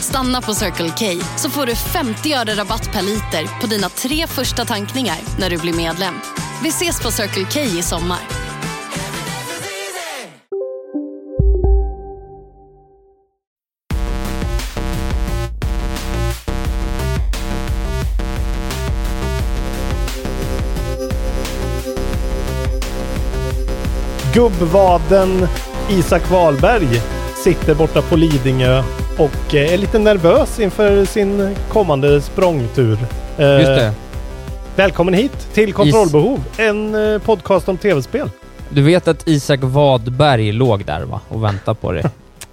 Stanna på Circle K så får du 50 öre rabatt per liter på dina tre första tankningar när du blir medlem. Vi ses på Circle K i sommar. Gubbvaden Isak Wahlberg sitter borta på Lidingö och eh, är lite nervös inför sin kommande språngtur. Eh, Just det. Välkommen hit till Kontrollbehov, en eh, podcast om tv-spel. Du vet att Isak Wadberg låg där va? Och väntade på dig.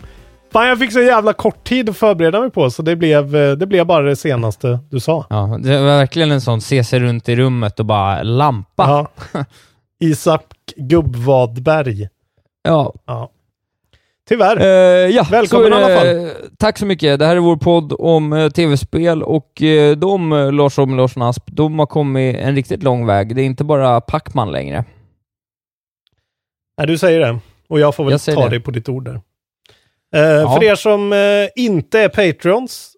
Fan, jag fick så jävla kort tid att förbereda mig på, så det blev, det blev bara det senaste du sa. Ja, det var verkligen en sån se sig runt i rummet och bara lampa. Ja. Isak Gubbvadberg. Ja. Ja. Tyvärr. Eh, ja, Välkommen så i alla det. Tack så mycket. Det här är vår podd om eh, tv-spel och eh, de, Lars och Larsson Asp, de har kommit en riktigt lång väg. Det är inte bara Pacman längre. Nej, du säger det. Och jag får väl Jag ta det. dig på ditt ord där. Eh, För er som inte är Patreons,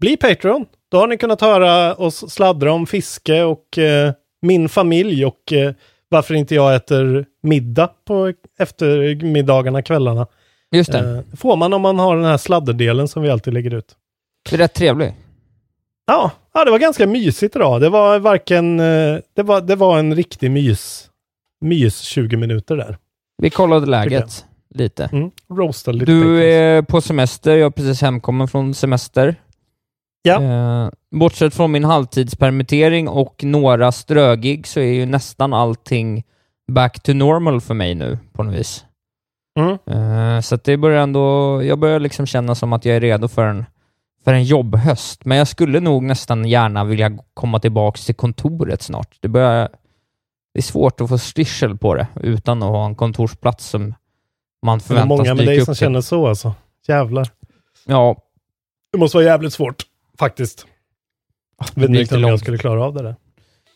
bli Patreon. Då har ni kunnat höra oss sladdra om fiske och min familj och varför inte jag äter middag på eftermiddagarna, kvällarna. Just det. Eh, får man om man har den här sladderdelen som vi alltid lägger ut. Det är rätt trevligt. Ja, ja det var ganska mysigt idag. Det var varken... Eh, det, var, det var en riktig mys. Mys 20 minuter där. Vi kollade läget lite. Mm. Lite Du är på semester, jag är precis hemkommen från semester. Ja. Eh, bortsett från min halvtidspermittering och några strögig så är ju nästan allting back to normal för mig nu på något vis. Mm. Eh, så det börjar ändå, jag börjar liksom känna som att jag är redo för en, för en jobbhöst. Men jag skulle nog nästan gärna vilja komma tillbaka till kontoret snart. Det börjar, det är svårt att få styrsel på det utan att ha en kontorsplats som man Det är förväntas många med dyka dig upp som till. känner så alltså. Jävlar. Ja, Det måste vara jävligt svårt, faktiskt. Jag det vet inte om jag skulle klara av det där.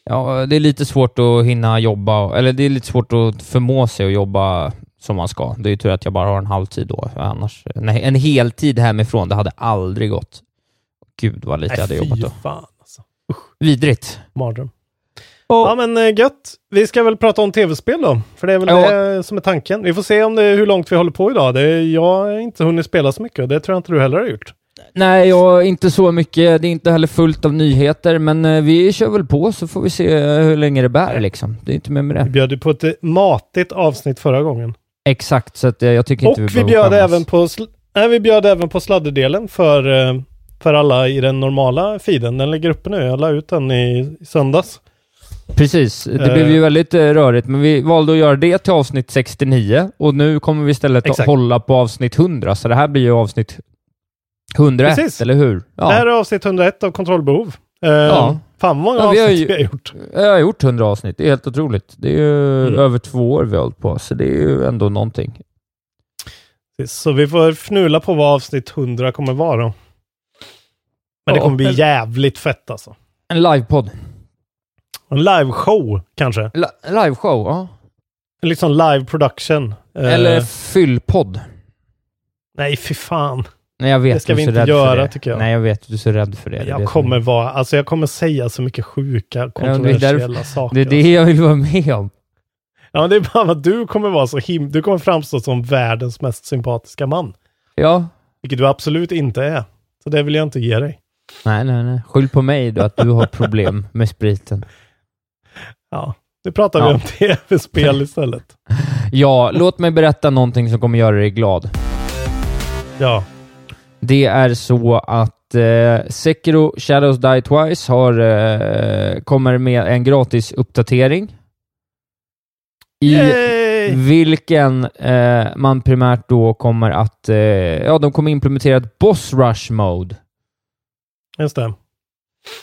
Ja, det är lite svårt att hinna jobba, eller det är lite svårt att förmå sig att jobba som man ska. Det är ju tur att jag bara har en halvtid då, annars... Nej, en heltid hemifrån, det hade aldrig gått. Gud vad lite jag hade Nej, jobbat då. fan alltså. Vidrigt. Mardröm. Och, Ja men eh, gött. Vi ska väl prata om tv-spel då. För det är väl Ja. det som är tanken. Vi får se om det hur långt vi håller på idag. Det är, jag har inte hunnit spela så mycket och det tror jag inte du heller har gjort. Nej, jag, inte så mycket. Det är inte heller fullt av nyheter, men eh, vi kör väl på så får vi se hur länge det bär liksom. Det är inte mer med Vi det. bjöd ju på ett eh, matigt avsnitt förra gången. Exakt, så att, eh, jag tycker Och inte vi vi behöver bjöd, skämmas. även på nej, vi bjöd även på sladderdelen för, eh, för alla i den normala feeden. Den ligger uppe nu. Jag la ut den i, i söndags. Precis, det Eh. blev ju väldigt eh, rörigt, men vi valde att göra det till avsnitt 69 och nu kommer vi istället att Exakt. hålla på avsnitt 100, så det här blir ju avsnitt 101, Precis. eller hur? Ja. Det här är avsnitt 101 av Kontrollbehov. Eh, Ja. Fan vad många Ja, avsnitt vi har gjort. Jag har gjort 100 avsnitt, det är helt otroligt. Det är ju Mm. över två år vi har hållit på, så det är ju ändå någonting. Så vi får fnula på vad avsnitt 100 kommer vara då. Men det kommer bli jävligt fett alltså. En livepodd. En liveshow kanske. La- liveshow, ja. Liksom live production. Eh, Eller fyllpodd. Nej, fy fan. Nej, jag vet. Det ska vi inte rädd göra, det. tycker jag. Nej, jag vet. Du är så rädd för det. det Jag jag. kommer vara, alltså jag kommer säga så mycket sjuka, det kontroversiella därför- saker. Det är det alltså. jag vill vara med om. Ja, men det är bara att du kommer vara så him... Du kommer framstå som världens mest sympatiska man. Ja. Vilket du absolut inte är. Så det vill jag inte ge dig. Nej, nej, nej. Skyll på mig då att du har problem med spriten. Ja, nu pratar vi Ja. om tv-spel istället. Ja, låt mig berätta någonting som kommer göra dig glad. Ja, Det är så att eh, Sekiro Shadows Die Twice har, eh, kommer med en gratis uppdatering. I Yay! vilken eh, man primärt då kommer att... Eh, ja, de kommer implementera ett boss rush mode. Just det.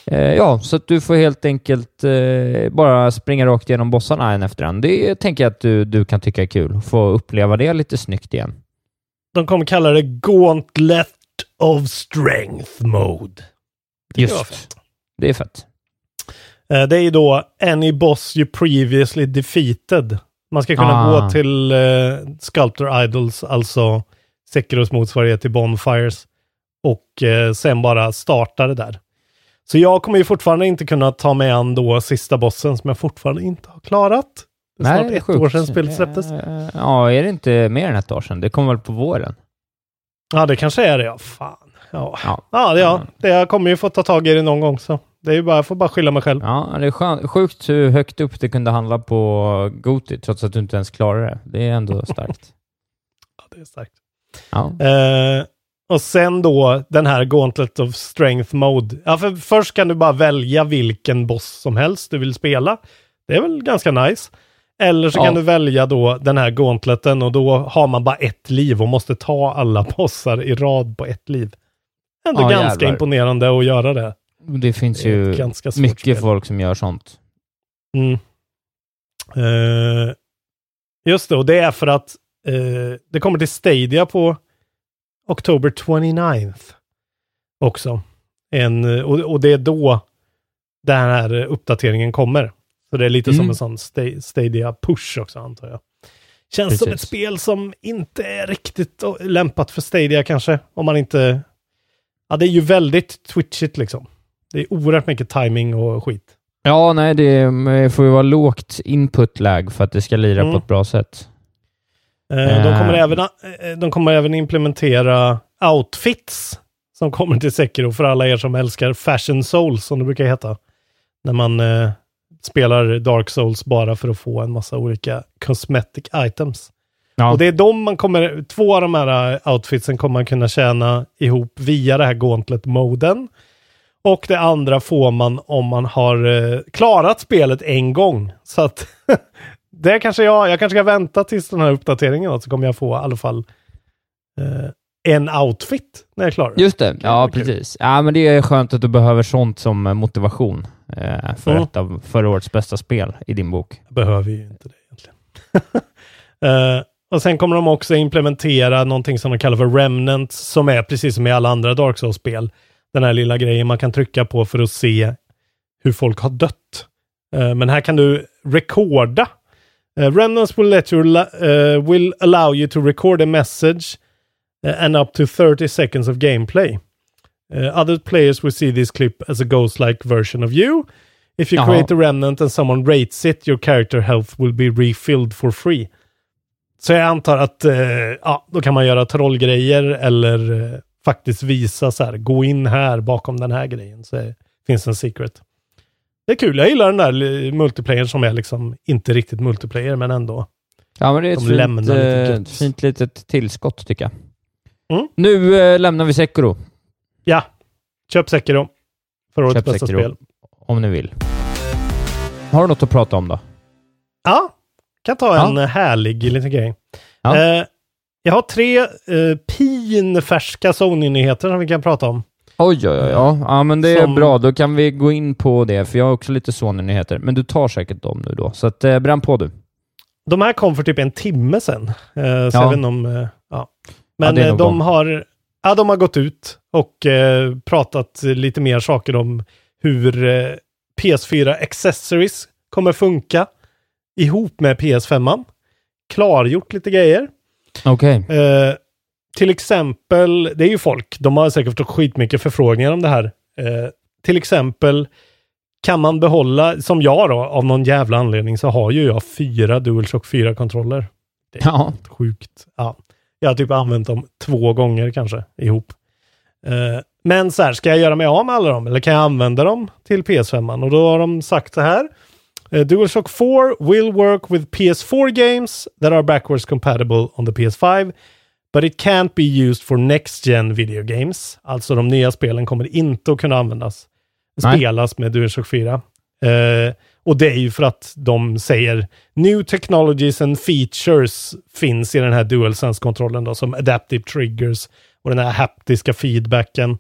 Eh, ja, så att du får helt enkelt eh, bara springa rakt igenom bossarna en efter en. Det tänker jag att du, du kan tycka är kul. Få uppleva det lite snyggt igen. De kommer kalla det Gauntlet of Strength Mode. Det Just. Det är fett. Eh, Det är ju då Any boss you previously defeated. Man ska kunna Ah. gå till eh, Sculptor Idols, alltså Sekiros motsvarighet till Bonfires. Och eh, sen bara starta det där. Så jag kommer ju fortfarande inte kunna ta mig an då sista bossen som jag fortfarande inte har klarat. Det är snart det är ett sjukt. år sedan spelet släpptes. Ja, är det inte mer än ett år sedan? Det kom väl på våren? Ja, det kanske är det ja. Fan. Ja, Ja. ja, det, ja. det jag kommer ju få ta tag i det någon gång så. Det är ju bara, jag får bara skylla mig själv. Ja, det är skön, sjukt hur högt upp det kunde handla på Goti, trots att du inte ens klarar det. Det är ändå starkt. Ja, det är starkt. Ja. Eh, och sen då den här Gauntlet of Strength Mode. Ja, för först kan du bara välja vilken boss som helst du vill spela. Det är väl ganska nice. Eller så Ja. kan du välja då den här gauntleten och då har man bara ett liv och måste ta alla bossar i rad på ett liv. Ändå Ja, ganska jävlar. imponerande att göra det. Det finns Det ju mycket spel. folk som gör sånt. Mm. Eh, just det, och det är för att eh, det kommer till Stadia på Oktober 29th också. En, och, och det är då den här uppdateringen kommer. Så det är lite som Mm. en sån sta- Stadia-push också antar jag. Känns som ett Precis. spel som inte är riktigt lämpat för Stadia kanske. Om man inte... Ja, det är ju väldigt twitchigt liksom. Det är oerhört mycket timing och skit. Ja, nej, det får ju vara lågt input-lag för att det ska lira Mm. på ett bra sätt. Eh, De kommer, Eh. även, eh, de kommer även implementera outfits som kommer till Sekiro för alla er som älskar Fashion Souls som det brukar heta. När man spelar Dark Souls bara för att få en massa olika cosmetic items. Ja. Och det är de man kommer, två av de här eh, outfitsen kommer man kunna tjäna ihop via det här Gauntlet-moden. Och det andra får man om man har eh, klarat spelet en gång. Så att det kanske jag, jag kanske ska vänta tills den här uppdateringen då, så kommer jag få i alla fall eh, en outfit när jag klarar det. Just det, ja precis. Ja, men det är skönt att du behöver sånt som motivation eh, för Mm. ett av förra årets bästa spel i din bok. Behöver ju inte det egentligen. Eh, och sen kommer de också implementera någonting som de kallar för Remnant, som är precis som i alla andra Dark Souls-spel. Den här lilla grejen man kan trycka på för att se hur folk har dött. Eh, men här kan du recorda. Uh, Remnants will, let you, uh, will allow you to record a message uh, and up to 30 seconds of gameplay. Uh, other players will see this clip as a ghost-like version of you. If you Jaha. create a remnant and someone rates it, your character health will be refilled for free. Så jag antar att eh, ja, då kan man göra trollgrejer eller eh, faktiskt visa så här, gå in här bakom den här grejen så är, finns en secret. Det är kul, jag gillar den där eh, multiplayer som är liksom inte riktigt multiplayer men ändå. Ja, men det är ett De fint, lämnar lite eh, fint litet tillskott tycker jag. Mm. Nu eh, lämnar vi Sekiro, Ja, köp Sekiro. För årets Köp bästa Sekiro. spel. om ni vill. Har du något att prata om då? Ja, kan ta Ja. en härlig liten grej. Ja. Eh, jag har tre eh, pinfärska Sony-nyheter som vi kan prata om. Oj, oj, oj. Ja, ja men det är Som- bra. Då kan vi gå in på det, för jag har också lite Sony-nyheter. Men du tar säkert dem nu då. Så att, eh, bränn på du. De här kom för typ en timme sedan. Eh, så Ja. jag vet inte om... Eh, ja. Men är eh, de de. har, ja, de har gått ut och eh, pratat lite mer saker om hur eh, PS4 Accessories kommer funka ihop med PS5. Klargjort lite grejer. Okej. Eh, till exempel, det är ju folk, de har säkert fått skitmycket förfrågningar om det här. Eh, till exempel kan man behålla, som jag då, av någon jävla anledning så har ju jag fyra DualShock 4-kontroller. Det är Ja. sjukt. Ja. Jag har typ använt dem två gånger kanske ihop. Eh, men så här, ska jag göra mig av med alla dem eller kan jag använda dem till PS5? Och då har de sagt så här. eh, DualShock 4 will work with PS4 games that are backwards compatible on the PS5 But it can't be used for next gen video games. Alltså de nya spelen kommer inte att kunna användas. Nej. Spelas med DualShock 4. Eh, och det är ju för att de säger New technologies and features finns i den här DualSense-kontrollen då, som adaptive triggers och den här haptiska feedbacken.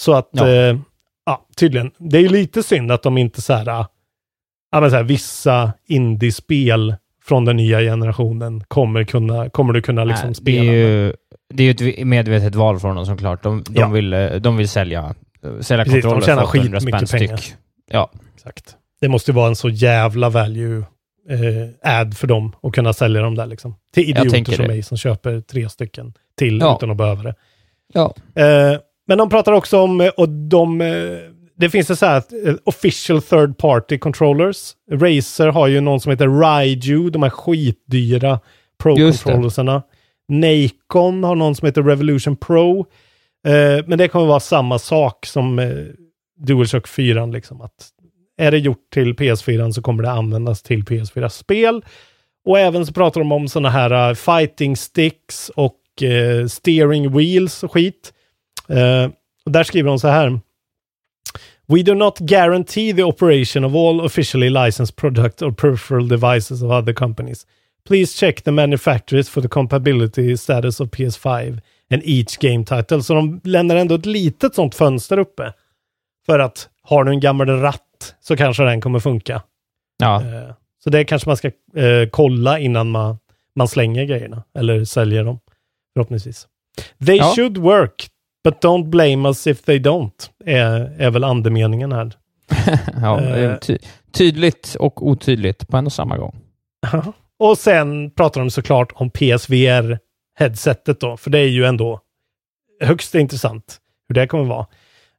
Så att, Ja. eh, ja, tydligen, det är ju lite synd att de inte så här, ah, ja men så här, vissa indiespel från den nya generationen kommer, kunna, kommer du kunna liksom Nej, spela. Det är ju det är ju ett medvetet val från dem såklart. De, de, Ja. vill, eh, de vill sälja, eh, sälja Precis, kontroller för 800 spänn styck. Ja, Exakt. Det måste ju vara en så jävla value eh, ad för dem att kunna sälja dem där liksom. Till idioter som det. mig som köper tre stycken till Ja. utan att behöva det. ja. Eh, men de pratar också om, eh, och de, eh, det finns det så här, eh, official third party controllers. Razer har ju någon som heter Raiju, de här skitdyra pro-controllerserna. Nacon har någon som heter Revolution Pro. Eh, men det kommer vara samma sak som DualShock 4, liksom att är det gjort till PS4 så kommer det användas till PS4-spel. Och även så pratar de om sådana här uh, fighting sticks och uh, steering wheels och skit. Uh, och där skriver de så här. We do not guarantee the operation of all officially licensed products or peripheral devices of other companies. Please check the manufacturers for the compatibility status of PS5 and each game title. Så de lämnar ändå ett litet sånt fönster uppe. För att har du en gammal ratt så kanske den kommer funka. ja. Eh, Så det kanske man ska eh, kolla innan man, man slänger grejerna eller säljer dem. Förhoppningsvis. They Ja. should work, but don't blame us if they don't. Är, är väl andemeningen här. ja Eh. ty tydligt och otydligt på en och samma gång. Och sen pratar de såklart om PSVR-headsetet då, för det är ju ändå högst intressant hur det kommer vara.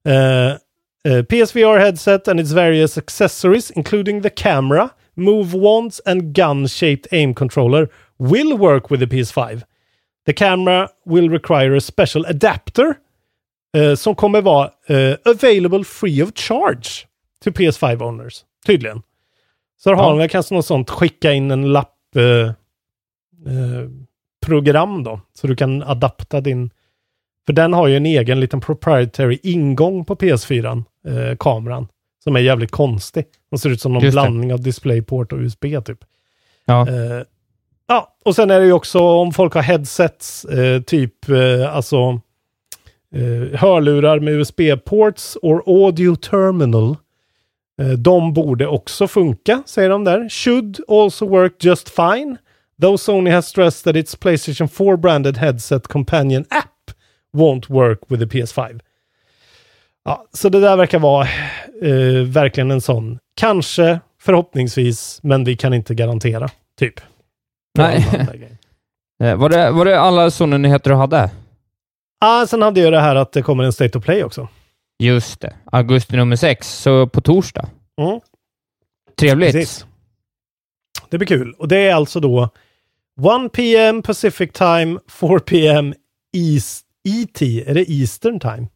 Eh, eh, PSVR headset and its various accessories, including the camera, move wands and gun-shaped aim controller, will work with the PS5. The camera will require a special adapter eh, som kommer vara eh, available free of charge to PS5 owners, tydligen. Så har de väl kanske något sånt, skicka in en lapp program då, så du kan adapta din... För den har ju en egen liten proprietary ingång på PS4, eh, kameran, som är jävligt konstig. Den ser ut som någon Just det. blandning av DisplayPort och USB typ. Ja. Eh, ja, och sen är det ju också om folk har headsets, eh, typ eh, alltså eh, hörlurar med USB-ports or audio terminal. Eh, de borde också funka, säger de där. Should also work just fine. Though Sony has stressed that its Playstation 4 branded headset companion app won't work with the PS5. Ja, så det där verkar vara eh, verkligen en sån, kanske, förhoppningsvis, men vi kan inte garantera, typ. Nej. Eh, Var det, var det alla sådana nyheter du hade? ah, sen hade jag det här att det kommer en State of Play också. Just det. Augusti nummer sex, så på torsdag. Mm. Trevligt. Precis. Det blir kul. Och det är alltså då 1 PM Pacific Time, 4 PM East, ET. Är det Eastern Time?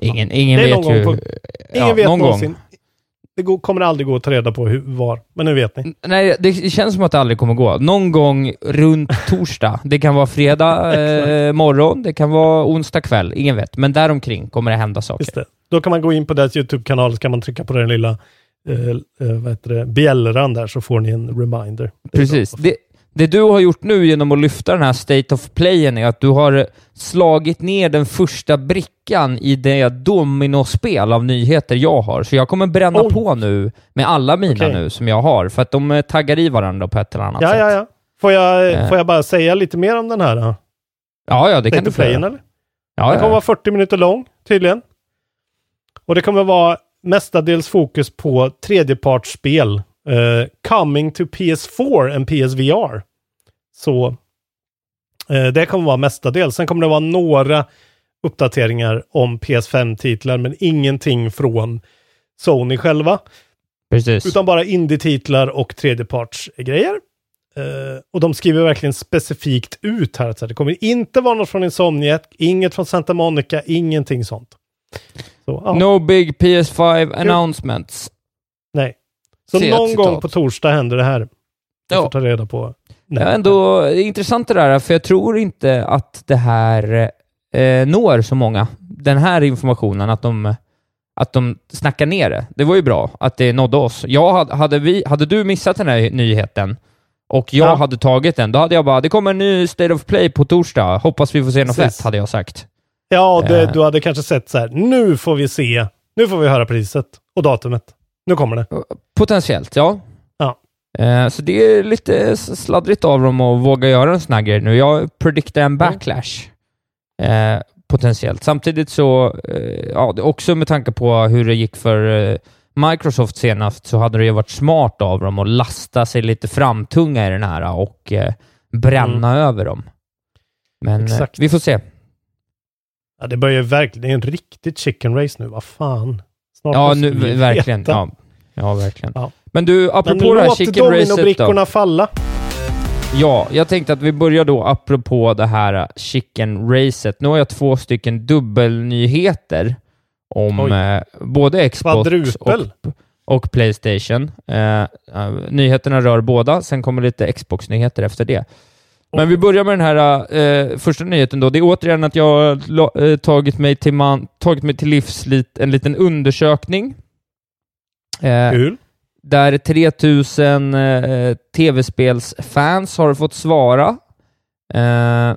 Ingen, ingen Det är vet någon ju... gång Ingen ja, vet någon någonsin. gång. Det går, kommer aldrig gå att ta reda på hur, var, men nu vet ni. Nej, det känns som att det aldrig kommer gå. Någon gång runt torsdag. Det kan vara fredag eh, morgon, det kan vara onsdag kväll, ingen vet. Men däromkring kommer det hända saker. Just det. Då kan man gå in på deras YouTube-kanal, så kan man trycka på den lilla eh, eh, vad heter det, bjällran där, så får ni en reminder. Precis. Det, det du har gjort nu genom att lyfta den här State of Playen är att du har slagit ner den första brickan i det dominospel av nyheter jag har. Så jag kommer bränna Oj. på nu med alla mina Okej. nu som jag har, för att de eh, taggar i varandra på ett eller annat Ja, sätt. ja, ja. Får jag, Eh. får jag bara säga lite mer om den här? Då? Ja, ja, det kan State du of få Playen, eller? Ja, Den kommer ja. vara 40 minuter lång, tydligen. Och det kommer vara mestadels fokus på tredjepartsspel. Eh, coming to PS4 and PSVR. Så eh, det kommer vara mestadels. Sen kommer det vara några uppdateringar om PS5-titlar, men ingenting från Sony själva. Precis. Utan bara indie-titlar och tredjepartsgrejer. Uh, och de skriver verkligen specifikt ut här att det kommer inte vara något från Insomniac, inget från Santa Monica, ingenting sånt. Så, ja, No big PS5 announcements. Nej. Så någon citat. gång på torsdag händer det här. Jag Ja. får ta reda på Ja, ändå det är intressant det där, för jag tror inte att det här eh, når så många. Den här informationen, att de, att de snackar ner det. Det var ju bra att det nådde oss. Jag hade, hade, vi, hade du missat den här nyheten och jag Ja. hade tagit den, då hade jag bara, det kommer en ny State of Play på torsdag, hoppas vi får se något Precis. fett, hade jag sagt. Ja, det, Eh. du hade kanske sett så här, nu får vi se, nu får vi höra priset och datumet. Nu kommer det. Potentiellt, ja. Ja. Eh, så det är lite sladdrigt av dem att våga göra en sån här grej nu. Jag prediktar en backlash. Eh, potentiellt. Samtidigt så, eh, ja, också med tanke på hur det gick för eh, Microsoft senast, så hade det ju varit smart av dem att lasta sig lite framtunga i den här och eh, bränna över dem. Men eh, vi får se. Ja, det börjar ju verkligen, det är en riktigt chicken race nu, vad fan. Snart Ja, nu, vi verkligen. Ja, ja, verkligen. Ja. Men du, Men apropå det här chicken racet då. falla. Ja, jag tänkte att vi börjar då apropå det här chicken-racet. Nu har jag två stycken dubbelnyheter om eh, både Xbox och, och Playstation. Eh, eh, nyheterna rör båda, sen kommer lite Xbox-nyheter efter det. Men vi börjar med den här eh, första nyheten då. Det är återigen att jag har eh, tagit, mig till man, tagit mig till livs lit, en liten undersökning. Eh, Kul. där 3000 eh, tv-spelsfans har fått svara. Eh,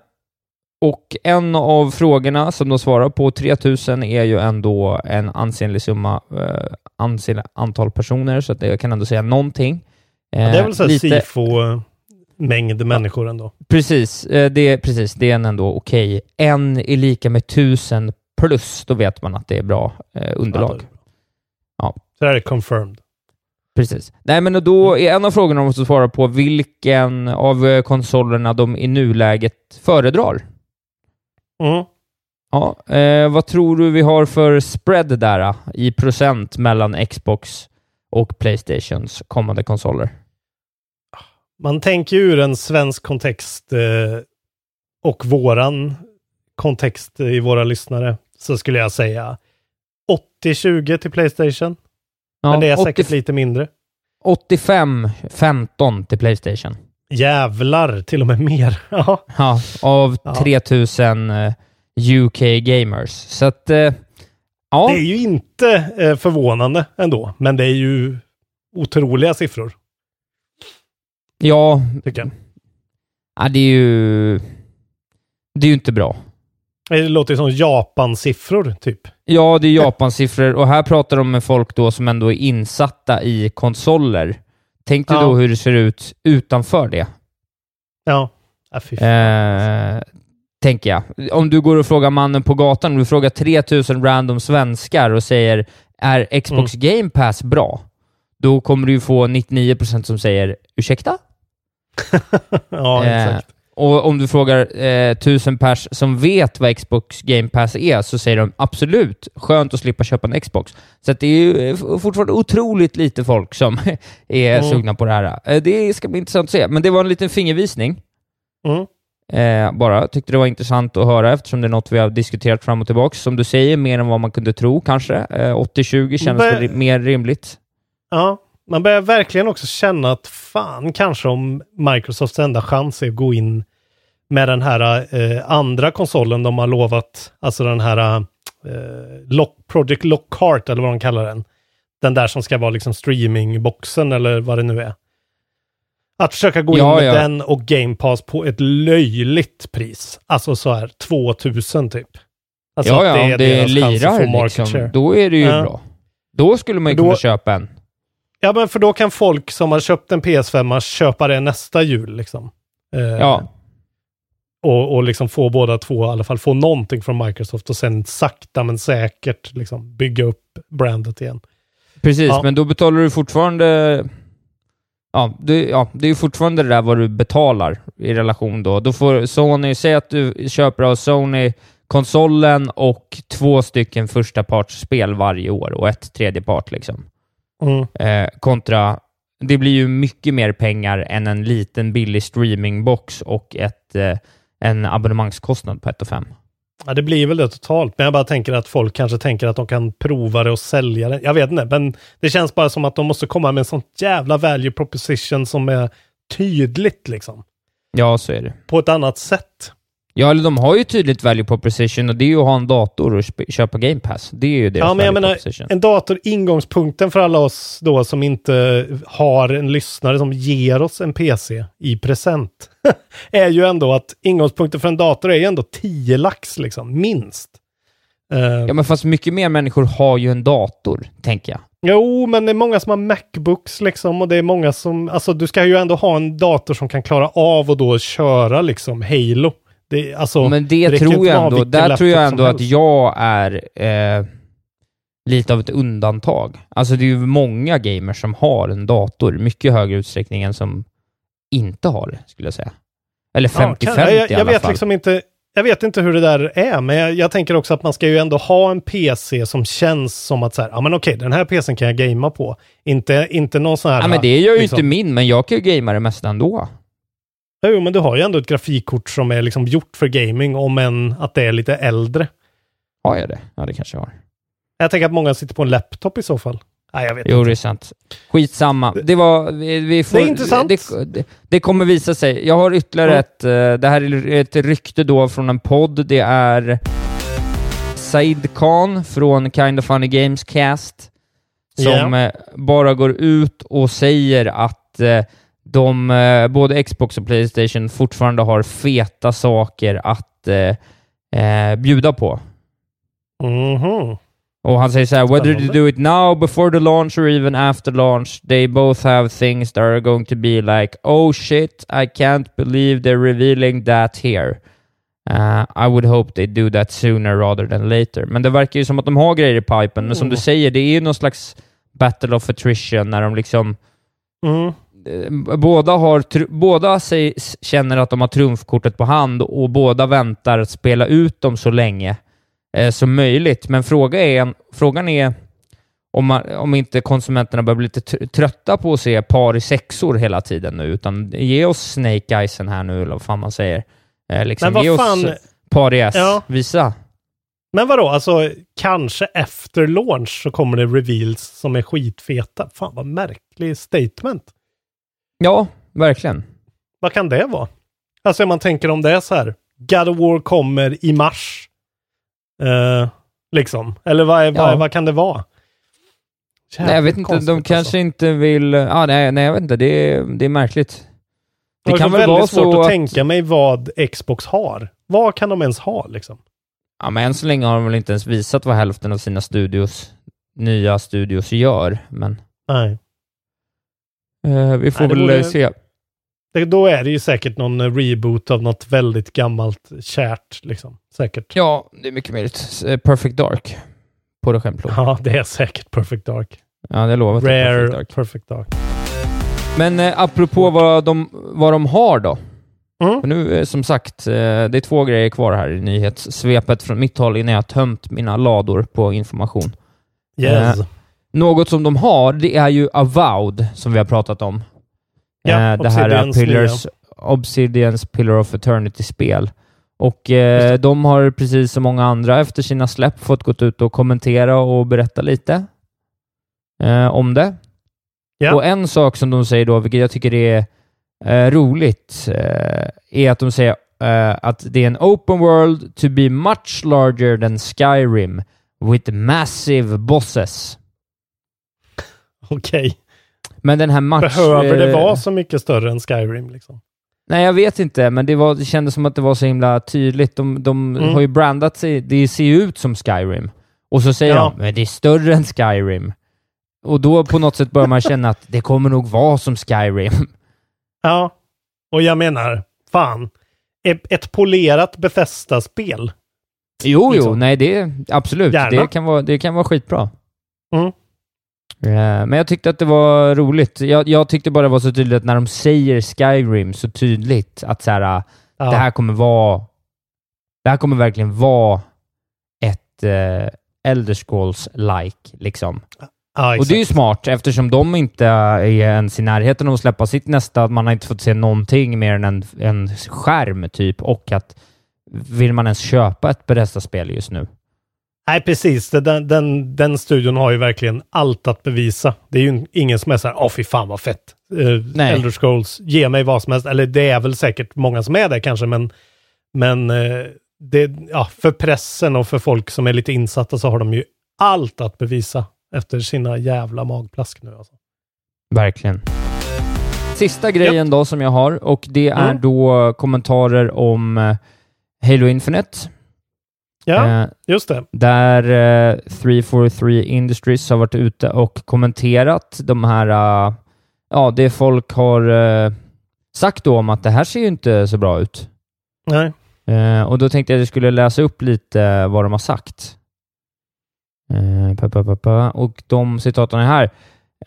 och en av frågorna som de svarar på, 3000, är ju ändå en ansenlig summa, eh, ansenlig antal personer, så att det kan ändå säga någonting. Ja, det är väl så här Eh, SIFO-mängd människor ändå. Precis, eh, det, är- precis, det är en ändå okej. En är lika med tusen plus, då vet man att det är bra eh, underlag. Ja. Så det här är confirmed. Precis. Nej, men då är en av frågorna de måste svara på vilken av eh, konsolerna de i nuläget föredrar. Mm. Ja, eh, vad tror du vi har för spread där eh, i procent mellan Xbox och Playstations kommande konsoler? Man tänker ur en svensk kontext eh, och våran kontext i våra lyssnare så skulle jag säga 80-20 till Playstation. Ja, Men det är 80 säkert lite mindre. 85-15 till Playstation. Jävlar, till och med mer. Ja, Ja, av Ja. 3000 eh, UK gamers. Så att, eh, ja. det är ju inte eh, förvånande ändå, men det är ju otroliga siffror, Ja, tycker jag. ja, det är ju... Det är ju inte bra. Det låter ju som Japan-siffror, typ. Ja, det är Japan-siffror och här pratar de med folk då som ändå är insatta i konsoler. Tänk dig Ja. då hur det ser ut utanför det. Ja, ja fy fan. Eh, tänker jag. Om du går och frågar mannen på gatan, om du frågar 3000 random svenskar och säger är Xbox Game Pass bra? Då kommer du ju få 99% som säger ursäkta? ja, Eh, exakt. och om du frågar eh, 1000 pers som vet vad Xbox Game Pass är, så säger de absolut, skönt att slippa köpa en Xbox. Så det är ju eh, fortfarande otroligt lite folk som är Mm. sugna på det här. Eh, det ska bli intressant att se, men det var en liten fingervisning. Mm. Eh, bara. Tyckte det var intressant att höra eftersom det är något vi har diskuterat fram och tillbaka. Som du säger, mer än vad man kunde tro kanske. Eh, 80-20 känns väl mer rimligt. Ja, man börjar verkligen också känna att fan, kanske om Microsofts enda chans är att gå in med den här eh, andra konsolen de har lovat, alltså den här eh, Lock, Project Lockhart eller vad de kallar den. Den där som ska vara liksom streamingboxen eller vad det nu är. Att försöka gå Ja, in med ja. den och Game Pass på ett löjligt pris. Alltså så här 2000 typ. Alltså ja, ja, om det att få lirar liksom, då är det ju bra. Då skulle man ju Då- kunna köpa en. Ja, men för då kan folk som har köpt en PS5 köpa det nästa jul liksom. Eh, Ja. Och, och liksom få båda två, i alla fall få någonting från Microsoft och sen sakta men säkert liksom bygga upp brandet igen. Precis, Ja. men då betalar du fortfarande... Ja, du, ja, det är ju fortfarande det där vad du betalar i relation då. Då får Sony, säg att du köper av Sony konsolen och två stycken första partsspel varje år och ett tredje part liksom. Mm. Eh, kontra, det blir ju mycket mer pengar än en liten billig streamingbox och ett, eh, en abonnemangskostnad på 1 5. Ja, det blir väl det totalt, men jag bara tänker att folk kanske tänker att de kan prova det och sälja det. Jag vet inte, men det känns bara som att de måste komma med en sån jävla value proposition som är tydligt liksom. Ja, så är det. På ett annat sätt. Ja, eller de har ju tydligt value proposition och det är ju att ha en dator och köpa Game Pass. Det är ju deras Ja, men jag menar, en dator, ingångspunkten för alla oss då som inte har en lyssnare som ger oss en PC i present, är ju ändå att ingångspunkten för en dator är ju ändå 10 lax liksom, minst. Eh, Ja, men fast mycket mer människor har ju en dator, tänker jag. Jo, men det är många som har Macbooks liksom och det är många som, alltså du ska ju ändå ha en dator som kan klara av och då köra liksom Halo. Det, alltså, Men det räcker tror jag ändå, där tror jag ändå att jag är eh, lite av ett undantag. Alltså det är ju många gamers som har en dator, mycket högre utsträckning än som inte har det, skulle jag säga. Eller 50-50 Ja, kan- jag, i jag alla vet fall. liksom inte, jag vet inte hur det där är, men jag, jag tänker också att man ska ju ändå ha en PC som känns som att så här, ja men okej, den här PCn kan jag gamea på. Inte, inte någon sån här... Ja, men det gör ju liksom- inte min, men jag kan ju gamea det mesta ändå. Jo, men du har ju ändå ett grafikkort som är liksom gjort för gaming, om än att det är lite äldre. Har jag det? Ja, det kanske jag har. Jag tänker att många sitter på en laptop i så fall. Nej, jag vet Jo, inte. det är sant. Skitsamma. Det var... Vi, vi får, Det är intressant. Det, det, det kommer visa sig. Jag har ytterligare Ja. ett... eh, Det här är ett rykte då från en podd. Det är Said Khan från Kind of Funny Games Cast som eh, bara går ut och säger att eh, de, eh, både Xbox och Playstation fortfarande har feta saker att eh, eh, bjuda på. Mhm. Och han säger så här, whether they do it now, before the launch or even after launch, they both have things that are going to be like, oh shit, I can't believe they're revealing that here. Uh, I would hope they do that sooner rather than later. Men det verkar ju som att de har grejer i pipen, men som du Mm. säger, det är ju någon slags battle of attrition när de liksom Mm. Eh, båda, har, båda sig, känner att de har trumfkortet på hand och båda väntar att spela ut dem så länge eh, som möjligt. Men fråga är, frågan är om, man, om inte konsumenterna börjar bli lite tr- trötta på att se par i sexor hela tiden nu, utan ge oss Snake Eyesen här nu, eller vad fan man säger. Eh, liksom, Men vad fan- par i S. Ja. Visa. Men vadå, alltså kanske efter launch så kommer det reveals som är skitfeta. Fan vad märklig statement. Ja, verkligen. Vad kan det vara? Alltså om man tänker om det är så här. God of War kommer i mars. Eh, liksom. Eller vad, är, vad, Ja. vad kan det vara? Nej, jag vet Jävligt inte, de kanske alltså. inte vill... Ah, nej, nej, jag vet inte. Det är, det är märkligt. Det Jag kan väl väldigt vara svårt så att att... tänka mig vad Xbox har. Vad kan de ens ha liksom? Ja, men än så länge har de väl inte ens visat vad hälften av sina studios, nya studios gör, men Nej. Eh, vi får Nej, väl vore- eh, se. Det, då är det ju säkert någon eh, reboot av något väldigt gammalt kärt liksom. Säkert. Ja, det är mycket möjligt. Eh, Perfect Dark på det skämtplåt. Ja, det är säkert Perfect Dark. Ja, det lovar är Rare Perfect Dark. Perfect Dark. Men eh, apropå vad de, vad de har då. Mm. Nu, eh, som sagt, eh, det är två grejer kvar här i nyhetssvepet från mitt håll innan jag har tömt mina lador på information. Yes. Eh, Något som de har, det är ju Avowed, som vi har pratat om. Ja, Eh, det här är Obsidians Pillars, Obsidians Pillar of Eternity-spel. Och eh, de har precis som många andra efter sina släpp fått gått ut och kommentera och berätta lite eh, om det. Ja. Och en sak som de säger då, vilket jag tycker är eh, roligt, eh, är att de säger eh, att det är en open world to be much larger than Skyrim with massive bosses. Okej. Men den här match... Behöver det eh, vara så mycket större än Skyrim liksom? Nej, jag vet inte, men det, var, det kändes som att det var så himla tydligt. De, de Mm. har ju brandat sig, det ser ju ut som Skyrim. Och så säger Ja. de, men det är större än Skyrim. Och då på något sätt börjar man känna att det kommer nog vara som Skyrim. Ja. Och jag menar, fan. Ett, ett polerat Bethesda-spel. Jo, jo, Liksom. nej, det absolut. Gärna. Det kan, vara, det kan vara skitbra. Mm. Eh, Men jag tyckte att det var roligt. Jag, jag tyckte bara det var så tydligt att när de säger Skyrim så tydligt att så här, Ja. det här kommer vara... Det här kommer verkligen vara ett eh, Elder Scrolls-like, liksom. ja, Och det är ju smart eftersom de inte är ens i närheten av att släppa sitt nästa. Man har inte fått se någonting mer än en, en skärm, typ. Och att vill man ens köpa ett Bethesda-spel just nu? Nej, precis. Den, den, den studion har ju verkligen allt att bevisa. Det är ju ingen som är så här, åh fy fan vad fett. eh, Elder Scrolls, ge mig vad som helst. Eller det är väl säkert många som är det kanske, men, men eh, det, ja, för pressen och för folk som är lite insatta så har de ju allt att bevisa efter sina jävla magplask nu. Alltså. Verkligen. Sista grejen yep. då som jag har och det är mm. då kommentarer om eh, Halo Infinite. Ja, eh, just det. Där eh, 343 Industries har varit ute och kommenterat de här, uh, ja, det folk har uh, sagt då om att det här ser ju inte så bra ut. Nej. Uh, och då tänkte jag att jag skulle läsa upp lite vad de har sagt. Pa, pa, pa, och de citaten är här.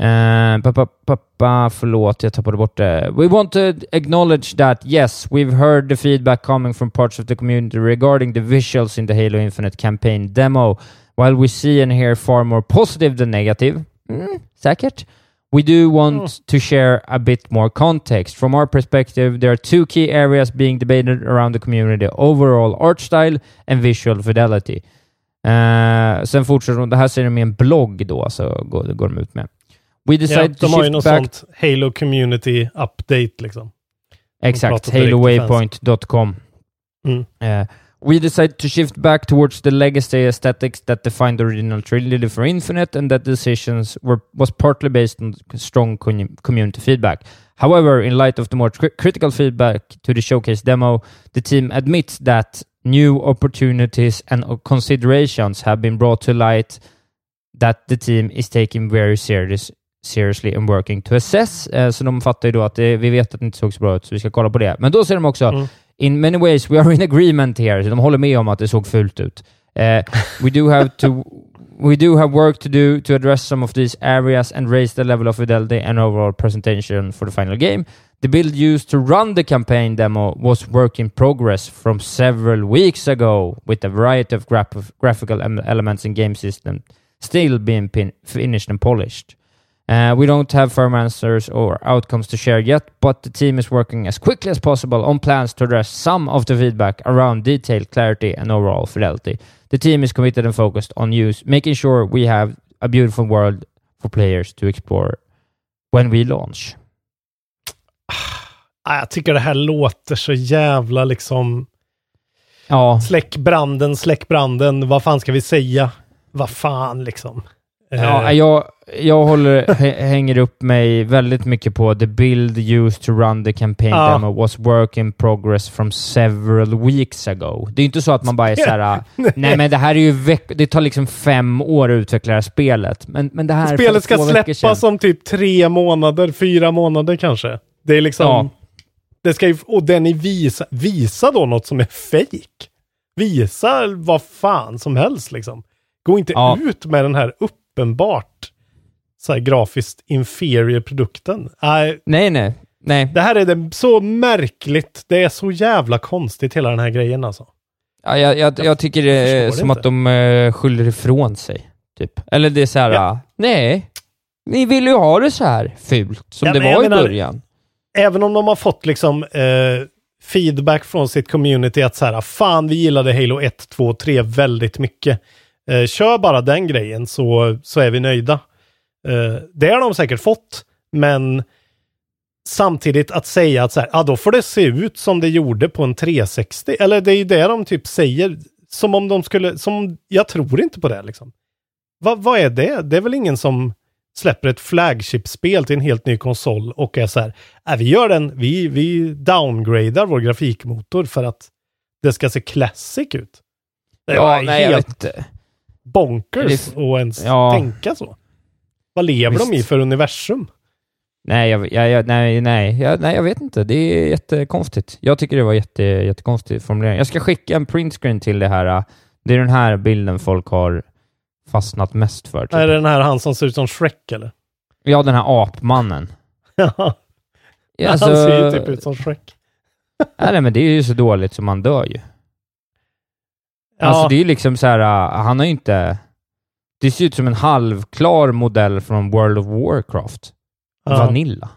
Uh, förlåt, jag tappade bort det. We want to acknowledge that, yes, we've heard the feedback coming from parts of the community regarding the visuals in the Halo Infinite campaign demo. While we see and hear far more positive than negative, mm, säkert, we do want mm. to share a bit more context. From our perspective, there are two key areas being debated around the community, overall art style and visual fidelity. Uh, sen fortsätter de, det här ser de i en blogg då, så går, går de ut med. We decided ja, to de har ju något back... sånt Halo Community Update liksom. Exakt, halowaypoint.com. Mm. Uh, we decided to shift back towards the legacy aesthetics that defined the original trilogy for Infinite and that decisions were was partly based on strong community feedback. However, in light of the more critical feedback to the showcase demo, the team admits that new opportunities and considerations have been brought to light that the team is taking very serious seriously and working to assess. Eh, så de fattar ju då att vi vet att det inte såg så bra ut, så vi ska kolla på det. Men då säger de också mm. In many ways we are in agreement here. Så de håller med om att det såg fult ut. Uh, we do have to we do have work to do to address some of these areas and raise the level of fidelity and overall presentation for the final game. The build used to run the campaign demo was work in progress from several weeks ago, with a variety of graph graphical elements and game system still being finished and polished. Uh, we don't have firm answers or outcomes to share yet, but the team is working as quickly as possible on plans to address some of the feedback around detail, clarity, and overall fidelity. The team is committed and focused on use, making sure we have a beautiful world for players to explore when we launch. Ah, jag tycker det här låter så jävla liksom... Ja. Släck branden, släck branden. Vad fan ska vi säga? Vad fan liksom. Ja, jag, jag håller, hänger upp mig väldigt mycket på the build used to run the campaign ja. demo was work in progress from several weeks ago. Det är inte så att man bara är såhär, nej men det här är ju veck det tar liksom fem år att utveckla här spelet. Men, men det här Spelet ska släppas om typ tre månader, fyra månader kanske. Det är liksom, ja. det ska ju, och den ni visa, visa då något som är fake. Visa vad fan som helst liksom. Gå inte ja. ut med den här upp uppenbart så här grafiskt inferior produkten. Nej, nej, nej. nej. Det här är det så märkligt. Det är så jävla konstigt hela den här grejen alltså. Ja, jag, jag, jag tycker det är som inte. att de uh, skyller ifrån sig. Typ. Eller det är så här, ja. nej, ni vill ju ha det så här fult som ja, det var i menar, början. Även om de har fått liksom uh, feedback från sitt community att så här, fan vi gillade Halo 1, 2, 3 väldigt mycket. Eh, kör bara den grejen så, så är vi nöjda. Eh, det har de säkert fått, men samtidigt att säga att så här, ja då får det se ut som det gjorde på en 360. Eller det är ju det de typ säger. Som om de skulle, som, jag tror inte på det liksom. Va, vad är det? Det är väl ingen som släpper ett flagship-spel till en helt ny konsol och är så här, äh, vi gör den, vi, vi downgradar vår grafikmotor för att det ska se classic ut. Det ja, nej, helt... jag vet inte bonkers att ens ja. tänka så. Vad lever Visst. de i för universum? Nej, jag, jag, nej, nej, jag, nej, jag vet inte. Det är jättekonstigt. Jag tycker det var jätte, jättekonstig formulering. Jag ska skicka en printscreen till det här. Det är den här bilden folk har fastnat mest för. Typ. Är det den här han som ser ut som Shrek eller? Ja, den här apmannen. ja, alltså, han ser ju typ ut som Shrek. nej, men det är ju så dåligt så man dör ju. Ja. Alltså det är liksom så här, uh, han har ju inte... Det ser ut som en halvklar modell från World of Warcraft. Ja. Vanilla.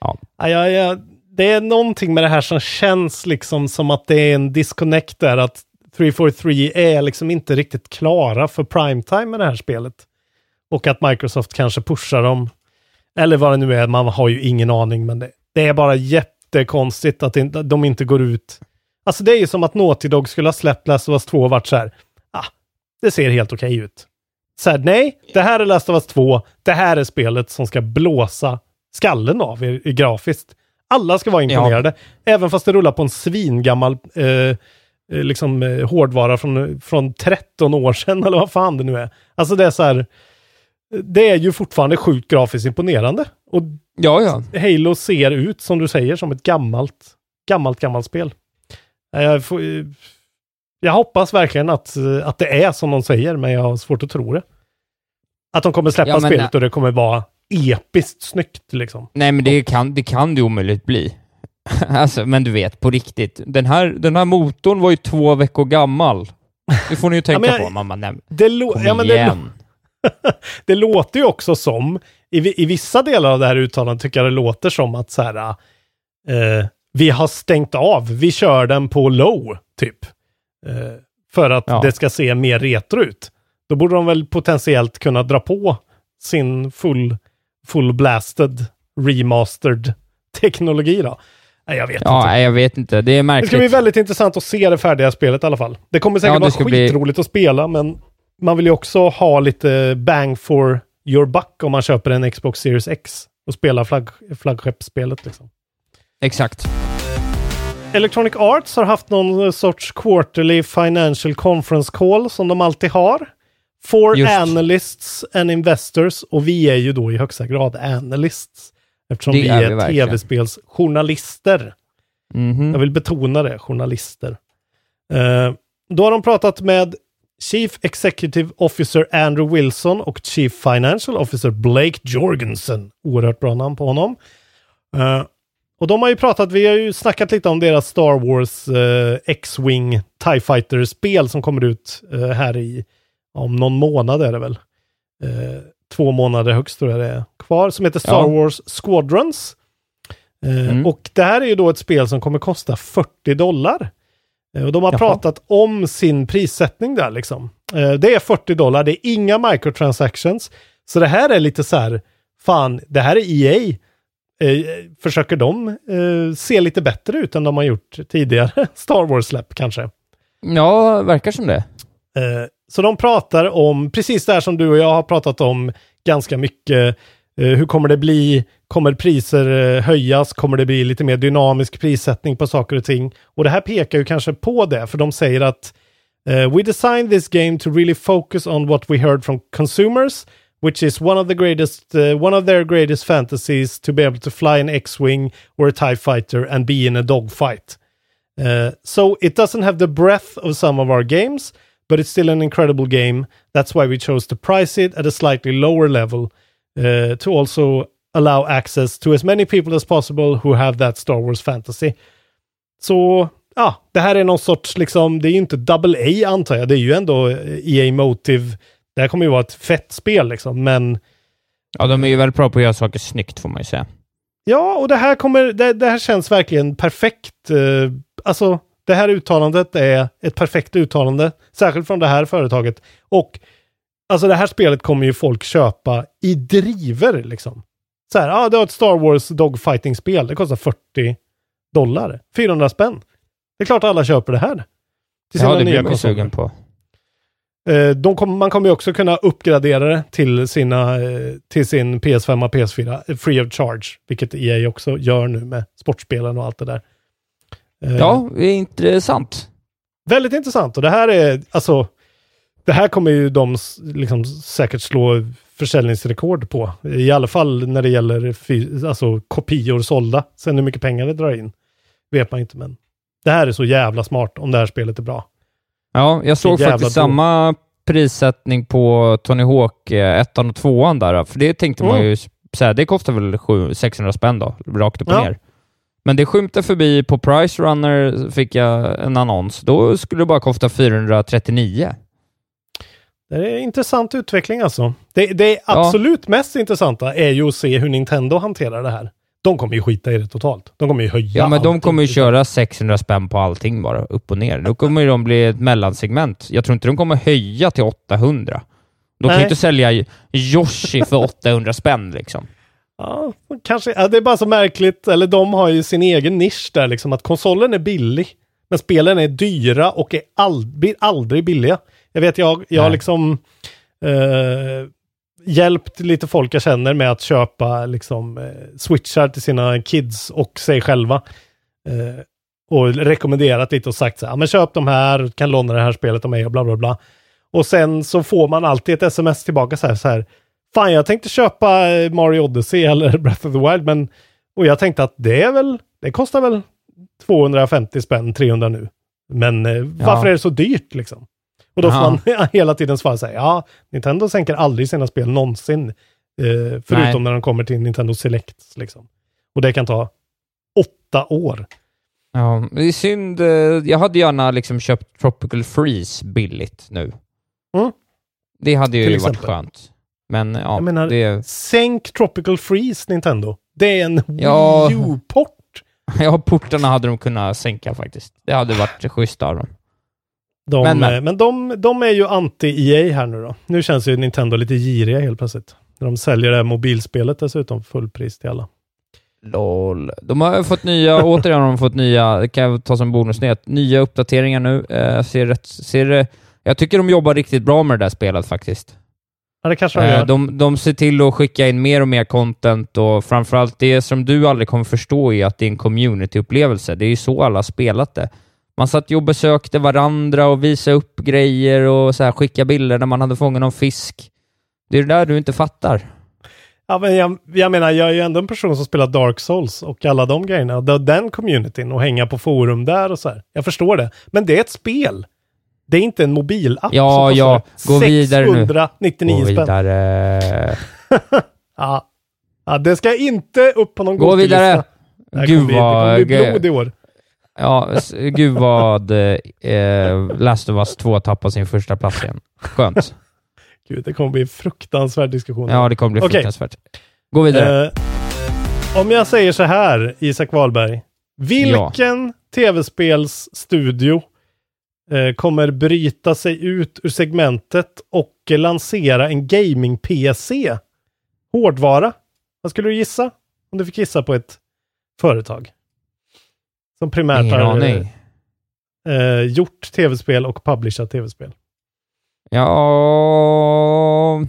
Ja. Ja, ja, Det är någonting med det här som känns liksom som att det är en disconnect där, att 343 är liksom inte riktigt klara för primetime med det här spelet. Och att Microsoft kanske pushar dem. Eller vad det nu är, man har ju ingen aning, men det, det är bara jättekonstigt att de inte går ut. Alltså det är ju som att Naughty Dog skulle ha släppt Last of Us 2 och varit så här, ah, det ser helt okej okay ut. Så här, nej, det här är Last of Us 2, det här är spelet som ska blåsa skallen av er, grafiskt. Alla ska vara imponerade, ja. även fast det rullar på en svingammal eh, eh, liksom, eh, hårdvara från, från 13 år sedan, eller vad fan det nu är. Alltså det är så här, det är ju fortfarande sjukt grafiskt imponerande. Och ja, ja. Halo ser ut, som du säger, som ett gammalt, gammalt, gammalt spel. Jag, får, jag hoppas verkligen att, att det är som de säger, men jag har svårt att tro det. Att de kommer släppa ja, spelet och det kommer vara episkt snyggt liksom. Nej, men det kan det, kan det omöjligt bli. alltså, men du vet, på riktigt. Den här, den här motorn var ju två veckor gammal. Det får ni ju tänka ja, jag, på, mamma. Nej, det kom ja, igen. Det, det låter ju också som, i, i vissa delar av det här uttalandet tycker jag det låter som att så här, eh, vi har stängt av, vi kör den på low, typ. Eh, för att ja. det ska se mer retro ut. Då borde de väl potentiellt kunna dra på sin full, full blasted, remastered teknologi då. Nej, jag vet ja, inte. jag vet inte. Det är märkligt. Det ska bli väldigt intressant att se det färdiga spelet i alla fall. Det kommer säkert ja, vara skitroligt bli... att spela, men man vill ju också ha lite bang for your buck om man köper en Xbox Series X och spelar flagg, flaggskeppsspelet. Liksom. Exakt. Electronic Arts har haft någon sorts quarterly financial conference call som de alltid har. For Just. analysts and investors och vi är ju då i högsta grad analysts. Eftersom det vi är, är tv-spelsjournalister. Mm -hmm. Jag vill betona det, journalister. Uh, då har de pratat med Chief Executive Officer Andrew Wilson och Chief Financial Officer Blake Jorgensen. Oerhört bra namn på honom. Uh, och de har ju pratat, vi har ju snackat lite om deras Star Wars uh, X-Wing TIE Fighter-spel som kommer ut uh, här i, om någon månad är det väl. två månader högst tror jag det är kvar, som heter Star ja. Wars Squadrons. Mm. Och det här är ju då ett spel som kommer kosta 40 dollar. Eh, och de har Jaha. pratat om sin prissättning där liksom. Eh, det är 40 dollar, det är inga microtransactions. Så det här är lite så här, fan, det här är EA. Eh, försöker de se lite bättre ut än de har gjort tidigare Star Wars-släpp kanske? Ja, verkar som det. så de pratar om precis det här som du och jag har pratat om ganska mycket. hur kommer det bli? Kommer priser eh, höjas? Kommer det bli lite mer dynamisk prissättning på saker och ting? Och det här pekar ju kanske på det, för de säger att uh, We designed this game to really focus on what we heard from consumers, which is one of the greatest, uh, one of their greatest fantasies to be able to fly an X-wing or a TIE fighter and be in a dogfight. Uh, so it doesn't have the breadth of some of our games, but it's still an incredible game. That's why we chose to price it at a slightly lower level uh, to also allow access to as many people as possible who have that Star Wars fantasy. Så ja, det här är någon sorts, liksom, det är ju inte double A antar jag, det är ju ändå EA Motive. Det här kommer ju vara ett fett spel liksom, men... Ja, de är ju väldigt bra på att göra saker snyggt får man ju säga. Ja, och det här kommer, det, det här känns verkligen perfekt. Uh, alltså, det här uttalandet är ett perfekt uttalande, särskilt från det här företaget. Och alltså det här spelet kommer ju folk köpa i driver liksom. Så här, ja, ah, du har ett Star Wars dogfighting-spel. Det kostar 40 dollar. 400 spänn. Det är klart alla köper det här. Till ja, det blir man sugen på. Eh, de kom, man kommer ju också kunna uppgradera det till, sina, eh, till sin PS5 och PS4 eh, free of charge, vilket EA också gör nu med sportspelen och allt det där. Ja, det är intressant. Väldigt intressant och det här är alltså det här kommer ju de liksom säkert slå försäljningsrekord på. I alla fall när det gäller alltså, kopior sålda. Sen hur mycket pengar det drar in vet man inte, men det här är så jävla smart om det här spelet är bra. Ja, jag såg faktiskt bra. samma prissättning på Tony Hawk 1 eh, och 2 där, för det tänkte mm. man ju säga, det kostar väl 600 spänn då, rakt upp och ja. ner. Men det skymtade förbi på Price Runner, fick jag en annons. Då skulle det bara kosta 439. Det är en intressant utveckling alltså. Det, det absolut ja. mest intressanta är ju att se hur Nintendo hanterar det här. De kommer ju skita i det totalt. De kommer ju höja Ja, men de kommer ju köra 600 spänn på allting bara, upp och ner. Då kommer ju de bli ett mellansegment. Jag tror inte de kommer höja till 800. De kan ju inte sälja Yoshi för 800 spänn liksom. Ja, kanske. Ja, det är bara så märkligt, eller de har ju sin egen nisch där liksom, att konsolen är billig. Men spelen är dyra och är ald blir aldrig billiga. Jag vet, jag, jag liksom eh, hjälpt lite folk jag känner med att köpa liksom eh, switchar till sina kids och sig själva. Eh, och rekommenderat lite och sagt så här, men köp de här, kan låna det här spelet av mig och bla bla bla. Och sen så får man alltid ett sms tillbaka så här, så här Fan, jag tänkte köpa eh, Mario Odyssey eller Breath of the Wild, men och jag tänkte att det är väl, det kostar väl 250 spänn, 300 nu. Men eh, varför är det så dyrt liksom? Och då får man hela tiden svara så här, ja, Nintendo sänker aldrig sina spel någonsin. Eh, förutom Nej. när de kommer till Nintendo Select. Liksom. Och det kan ta åtta år. Ja, det är synd. Eh, jag hade gärna liksom köpt Tropical Freeze billigt nu. Mm. Det hade ju varit skönt. Men ja, jag menar, det... sänk Tropical Freeze Nintendo. Det är en ja, Wii U-port. Ja, portarna hade de kunnat sänka faktiskt. Det hade varit schysst av dem. De, men, men. men de, de är ju anti-EA här nu då. Nu känns ju Nintendo lite giriga helt plötsligt. När de säljer det här mobilspelet dessutom fullpris till alla. LOL. De har fått nya, återigen har de fått nya, det kan jag ta som bonusnyhet, nya uppdateringar nu. Eh, ser rätt, ser, jag tycker de jobbar riktigt bra med det där spelet faktiskt. Ja, det kanske de eh, gör. De, de ser till att skicka in mer och mer content och framförallt det som du aldrig kommer förstå är att det är en communityupplevelse. Det är ju så alla har spelat det. Man satt ju och besökte varandra och visade upp grejer och så här, skicka bilder när man hade fångat någon fisk. Det är det där du inte fattar. Ja, men jag, jag menar, jag är ju ändå en person som spelar Dark Souls och alla de grejerna. Den communityn och hänga på forum där och så här. Jag förstår det. Men det är ett spel. Det är inte en mobilapp ja, som ja. Gå vidare nu. 699 Gå vidare. ja. ja, det ska inte upp på någon Gå vidare. Gud vad... Det kommer bli blod i år. Ja, gud vad eh, Last of Us 2 tappar sin första plats igen. Skönt. gud, det kommer bli en fruktansvärd diskussion. Ja, det kommer bli fruktansvärt. Okay. Gå vidare. Eh, om jag säger så här, Isak Wahlberg. Vilken ja. tv-spelsstudio Eh, kommer bryta sig ut ur segmentet och lansera en gaming-PC. Hårdvara. Vad skulle du gissa? Om du fick gissa på ett företag. Som primärt har eh, eh, gjort tv-spel och publicerat tv-spel. Ja...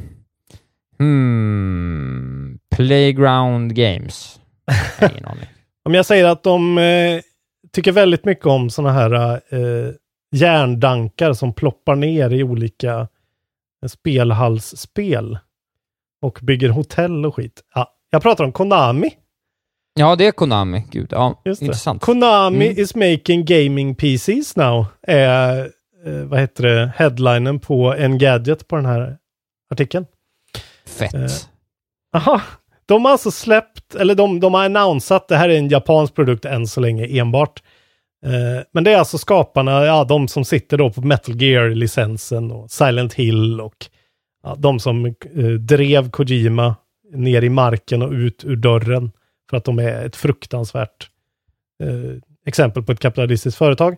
Hmm. Playground Games. Ingen aning. om jag säger att de eh, tycker väldigt mycket om sådana här eh, järndankar som ploppar ner i olika spelhallsspel. Och bygger hotell och skit. Ja, jag pratar om Konami. Ja, det är Konami. Gud, ja, intressant. Konami mm. is making gaming PCs now. Är, eh, vad heter det, headlinen på en gadget på den här artikeln. Fett. Eh, de har alltså släppt, eller de, de har annonsat, det här är en japansk produkt än så länge enbart. Eh, men det är alltså skaparna, ja, de som sitter då på Metal Gear-licensen och Silent Hill och ja, de som eh, drev Kojima ner i marken och ut ur dörren för att de är ett fruktansvärt eh, exempel på ett kapitalistiskt företag.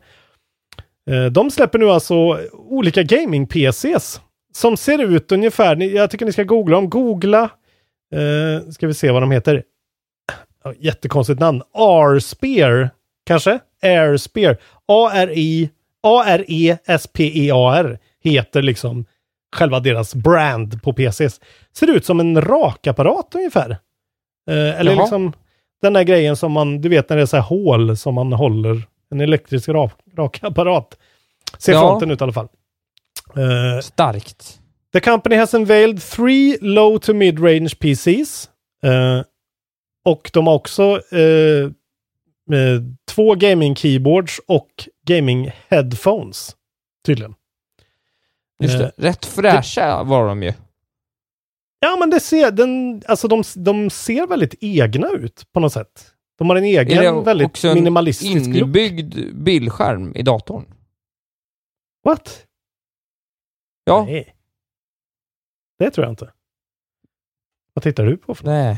Eh, de släpper nu alltså olika gaming-PCs som ser ut ungefär, jag tycker ni ska googla dem, googla, eh, ska vi se vad de heter. Jättekonstigt namn, R-Spear kanske? Airspear. A-R-I, A-R-E-S-P-E-A-R heter liksom själva deras brand på PCs. Ser ut som en rakapparat ungefär. Eh, eller Jaha. liksom den där grejen som man, du vet när det är så här hål som man håller, en elektrisk rak, rakapparat. Ser ja. fronten ut i alla fall. Eh, Starkt. The company has unveiled three low to mid-range PCs. Eh, och de har också med två gaming keyboards och gaming headphones. Tydligen. Just det. Rätt fräscha det, var de ju. Ja, men det ser, den, alltså de, de ser väldigt egna ut på något sätt. De har en egen väldigt minimalistisk look. inbyggd bildskärm i datorn? What? Ja. Nej. Det tror jag inte. Vad tittar du på för Nej.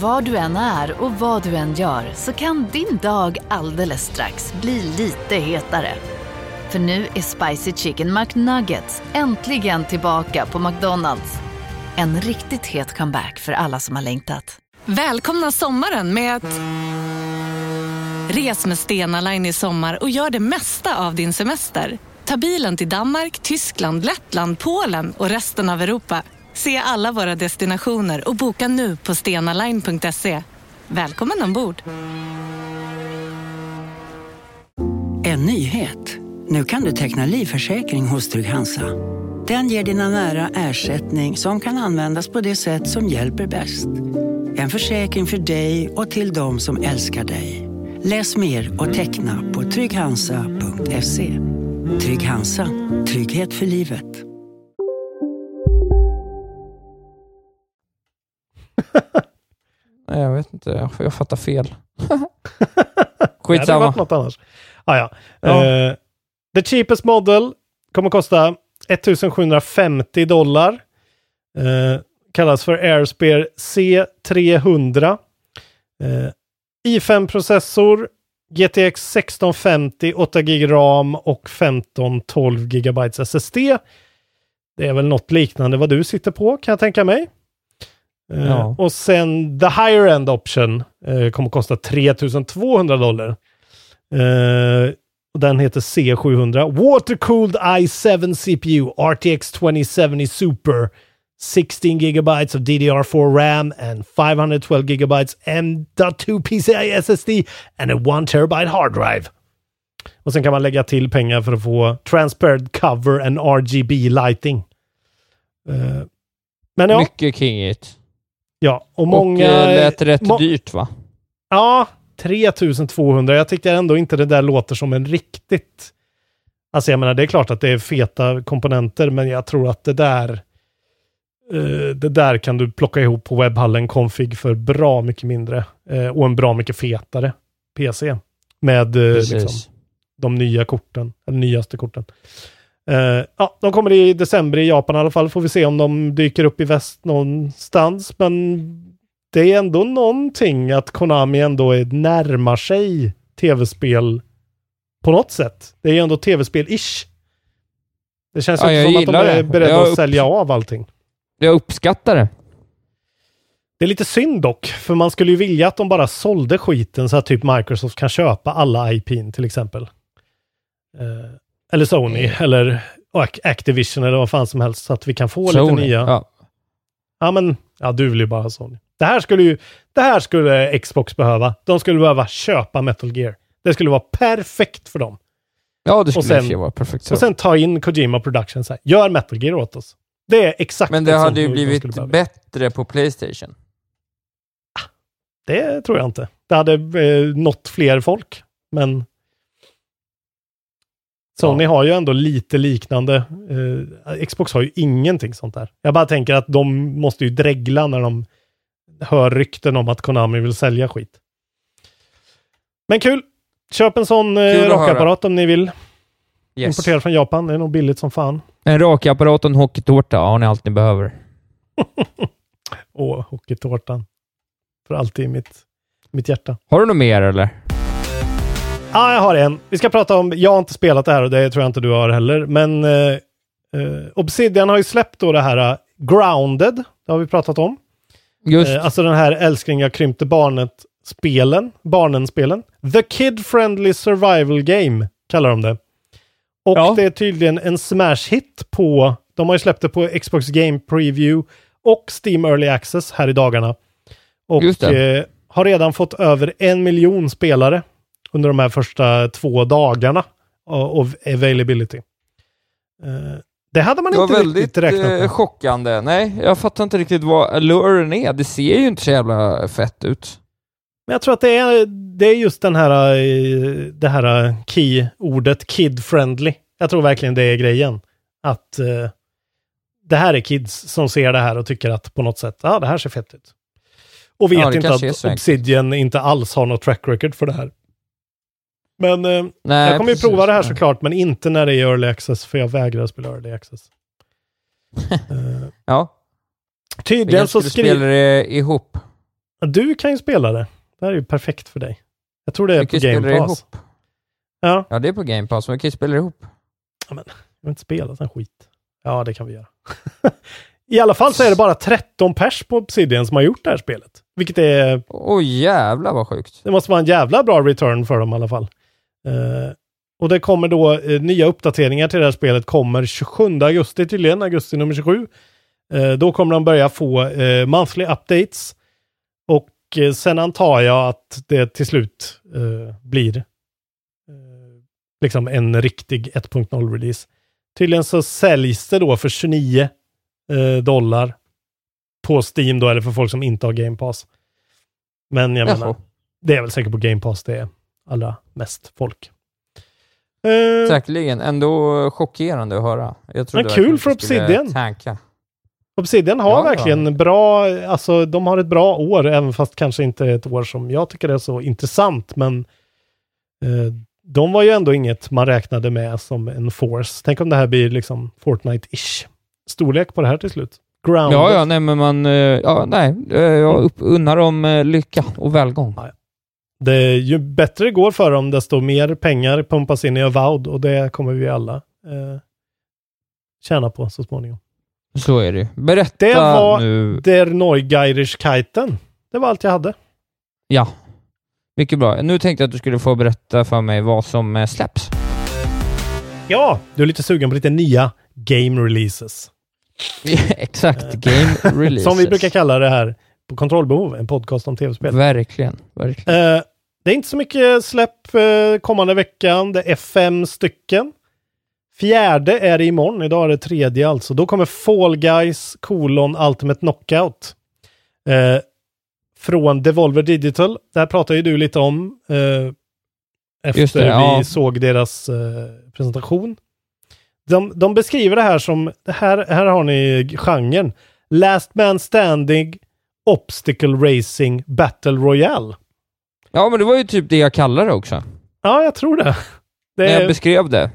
Var du än är och vad du än gör så kan din dag alldeles strax bli lite hetare. För nu är Spicy Chicken McNuggets äntligen tillbaka på McDonalds. En riktigt het comeback för alla som har längtat. Välkomna sommaren med att... Res med Stena Line i sommar och gör det mesta av din semester. Ta bilen till Danmark, Tyskland, Lettland, Polen och resten av Europa. Se alla våra destinationer och boka nu på stenaline.se. Välkommen ombord! En nyhet. Nu kan du teckna livförsäkring hos Trygg-Hansa. Den ger dina nära ersättning som kan användas på det sätt som hjälper bäst. En försäkring för dig och till de som älskar dig. Läs mer och teckna på trygghansa.se. Trygg Hansa. Trygghet för livet. Nej, jag vet inte. Jag, jag fattar fel. Skitsamma. Det hade varit något annars. Ah, ja. ja. Uh, the cheapest model kommer kosta 1750 dollar. Uh, kallas för Airspear C300. Uh, i5-processor, GTX 1650, 8 GB RAM och 15-12 GB SSD. Det är väl något liknande vad du sitter på kan jag tänka mig. Uh, ja. Och sen the higher end option uh, kommer kosta 3200 dollar. Uh, och den heter C700. Water-cooled i7 CPU RTX 2070 Super 16 gigabytes of DDR4 RAM and 512 gigabytes M.2 PCI SSD and a 1 terabyte hard drive. Och sen kan man lägga till pengar för att få transparent cover and RGB lighting. Uh, men ja. Mycket kingigt. Ja, och många... Och uh, lät rätt må dyrt va? Ja, 3200. Jag tycker ändå inte det där låter som en riktigt... Alltså jag menar, det är klart att det är feta komponenter, men jag tror att det där Uh, det där kan du plocka ihop på webbhallen config för bra mycket mindre uh, och en bra mycket fetare PC med uh, liksom, de nya korten, de nyaste korten. ja, de kommer i december i Japan i alla fall. Får vi se om de dyker upp i väst någonstans. Men det är ändå någonting att Konami ändå är, närmar sig tv-spel på något sätt. Det är ändå tv-spel-ish. Det känns ja, inte som att de är beredda att sälja av allting. Jag uppskattar det. Det är lite synd dock, för man skulle ju vilja att de bara sålde skiten så att typ Microsoft kan köpa alla IPn till exempel. Eh, eller Sony, mm. eller Activision eller vad fan som helst, så att vi kan få Sony, lite nya. Ja. ja, men ja, du vill ju bara ha Sony. Det här skulle ju, det här skulle Xbox behöva. De skulle behöva köpa Metal Gear. Det skulle vara perfekt för dem. Ja, det skulle sen, vara perfekt. Så. Och sen ta in Kojima Productions här. Gör Metal Gear åt oss. Det är exakt Men det hade ju blivit bättre på Playstation. Det tror jag inte. Det hade eh, nått fler folk, men Sony ja. har ju ändå lite liknande. Eh, Xbox har ju ingenting sånt där. Jag bara tänker att de måste ju dregla när de hör rykten om att Konami vill sälja skit. Men kul! Köp en sån eh, rakapparat om ni vill. Yes. Importerad från Japan. Det är nog billigt som fan. En rakapparat och en hockeytårta har ni allt ni behöver. Åh, hockeytårtan. För alltid i mitt, mitt hjärta. Har du något mer eller? Ja, ah, jag har en. Vi ska prata om, jag har inte spelat det här och det tror jag inte du har heller, men eh, eh, Obsidian har ju släppt då det här uh, Grounded, det har vi pratat om. Just. Eh, alltså den här älskling jag krympte barnet-spelen, barnen-spelen. The Kid Friendly Survival Game kallar de det. Och ja. det är tydligen en smash-hit på, de har ju släppt det på Xbox Game Preview och Steam Early Access här i dagarna. Och eh, har redan fått över en miljon spelare under de här första två dagarna av availability. Eh, det hade man det inte riktigt räknat med. Det var väldigt chockande. Nej, jag fattar inte riktigt vad luren är. Det ser ju inte så jävla fett ut. Men jag tror att det är, det är just den här, eh, det här key-ordet kid-friendly. Jag tror verkligen det är grejen. Att uh, det här är kids som ser det här och tycker att på något sätt, ja ah, det här ser fett ut. Och vet ja, inte att Obsidian inte alls har något track record för det här. Men uh, Nej, jag kommer ju prova det här såklart, men inte när det är early access, för jag vägrar spela early access. uh, ja. Tydligen så skriver... spela det ihop. Du kan ju spela det. Det här är ju perfekt för dig. Jag tror det är vi på Game Pass. Ihop. Ja. ja, det är på Game Pass, men vi kan ju spela ihop. Ja, men jag vill inte spela sån skit. Ja, det kan vi göra. I alla fall så är det bara 13 pers på Obsidian som har gjort det här spelet. Vilket är... Oj jävlar vad sjukt. Det måste vara en jävla bra return för dem i alla fall. Uh, och det kommer då uh, nya uppdateringar till det här spelet kommer 27 augusti tydligen, augusti nummer 27. Uh, då kommer de börja få monthly updates. Och sen antar jag att det till slut blir liksom en riktig 1.0-release. Tydligen så säljs det då för 29 eh, dollar på Steam då, eller för folk som inte har Game Pass. Men jag Jaha. menar, det är väl säkert på Game Pass det är allra mest folk. Eh, Säkerligen. Ändå chockerande att höra. Jag men kul för Obsidian. Tanka. Obsidian har ja, verkligen ja. bra, alltså de har ett bra år, även fast kanske inte ett år som jag tycker är så intressant, men eh, de var ju ändå inget man räknade med som en force. Tänk om det här blir liksom Fortnite-ish storlek på det här till slut. Grounded. Ja, ja, nej, men man, eh, ja, nej, eh, jag unnar dem eh, lycka och välgång. Ja, det, ju bättre det går för dem, desto mer pengar pumpas in i Avowed och det kommer vi alla eh, tjäna på så småningom. Så är det Berätta Det var nu. Der Neugeirischkeiten. Det var allt jag hade. Ja, mycket bra. Nu tänkte jag att du skulle få berätta för mig vad som släpps. Ja, du är lite sugen på lite nya game releases. Exakt, game releases. Som vi brukar kalla det här på Kontrollbehov, en podcast om tv-spel. Verkligen, verkligen. Uh, det är inte så mycket släpp uh, kommande veckan. Det är fem stycken. Fjärde är det imorgon, idag är det tredje alltså. Då kommer Fall Guys kolon Ultimate Knockout. Uh, från Devolver Digital. Där pratar ju du lite om efter det, ja. vi såg deras presentation. De, de beskriver det här som, här, här har ni genren. Last Man Standing Obstacle Racing Battle Royale. Ja, men det var ju typ det jag kallade det också. Ja, jag tror det. det När jag beskrev det.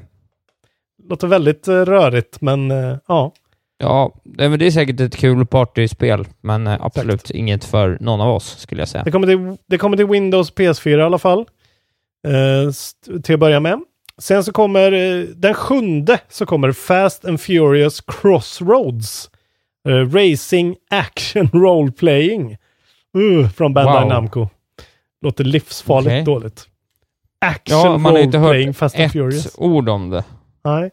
Låter väldigt uh, rörigt, men uh, ja. Ja, men det är säkert ett kul partyspel, men uh, absolut Säkert. inget för någon av oss, skulle jag säga. Det kommer till, det kommer till Windows PS4 i alla fall. till att börja med. Sen så kommer eh, den sjunde så kommer Fast and Furious Crossroads. Uh, Racing Action Role Playing. Uh, från Bandai wow. Namco. Låter livsfarligt okay. dåligt. Action ja, man Role Playing Fast and Furious. ett ord om det. Nej.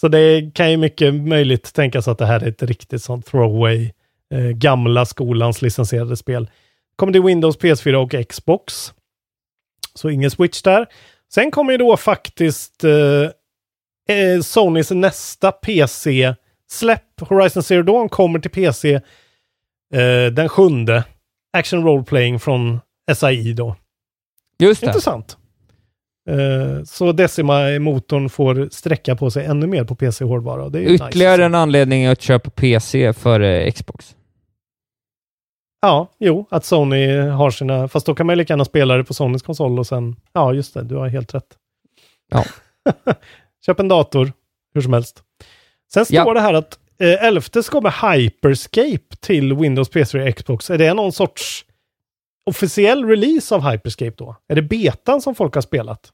Så det kan ju mycket möjligt tänkas att det här är ett riktigt sånt throwaway. Eh, gamla skolans licensierade spel. Kommer till Windows, PS4 och Xbox. Så ingen switch där. Sen kommer ju då faktiskt eh, eh Sonys nästa PC-släpp. Horizon Zero Dawn kommer till PC eh, den sjunde. Action Role Playing från SAI då. Just det. Intressant. Uh, så Decima-motorn får sträcka på sig ännu mer på PC-hårdvara. Ytterligare nice. en anledning att köpa PC före Xbox. Ja, jo, att Sony har sina, fast då kan man ju lika gärna spela det på Sonys konsol och sen, ja just det, du har helt rätt. Ja. Köp en dator, hur som helst. Sen står ja. det här att eh, 11 ska kommer Hyperscape till Windows, PS4 och Xbox. Är det någon sorts officiell release av Hyperscape då? Är det betan som folk har spelat?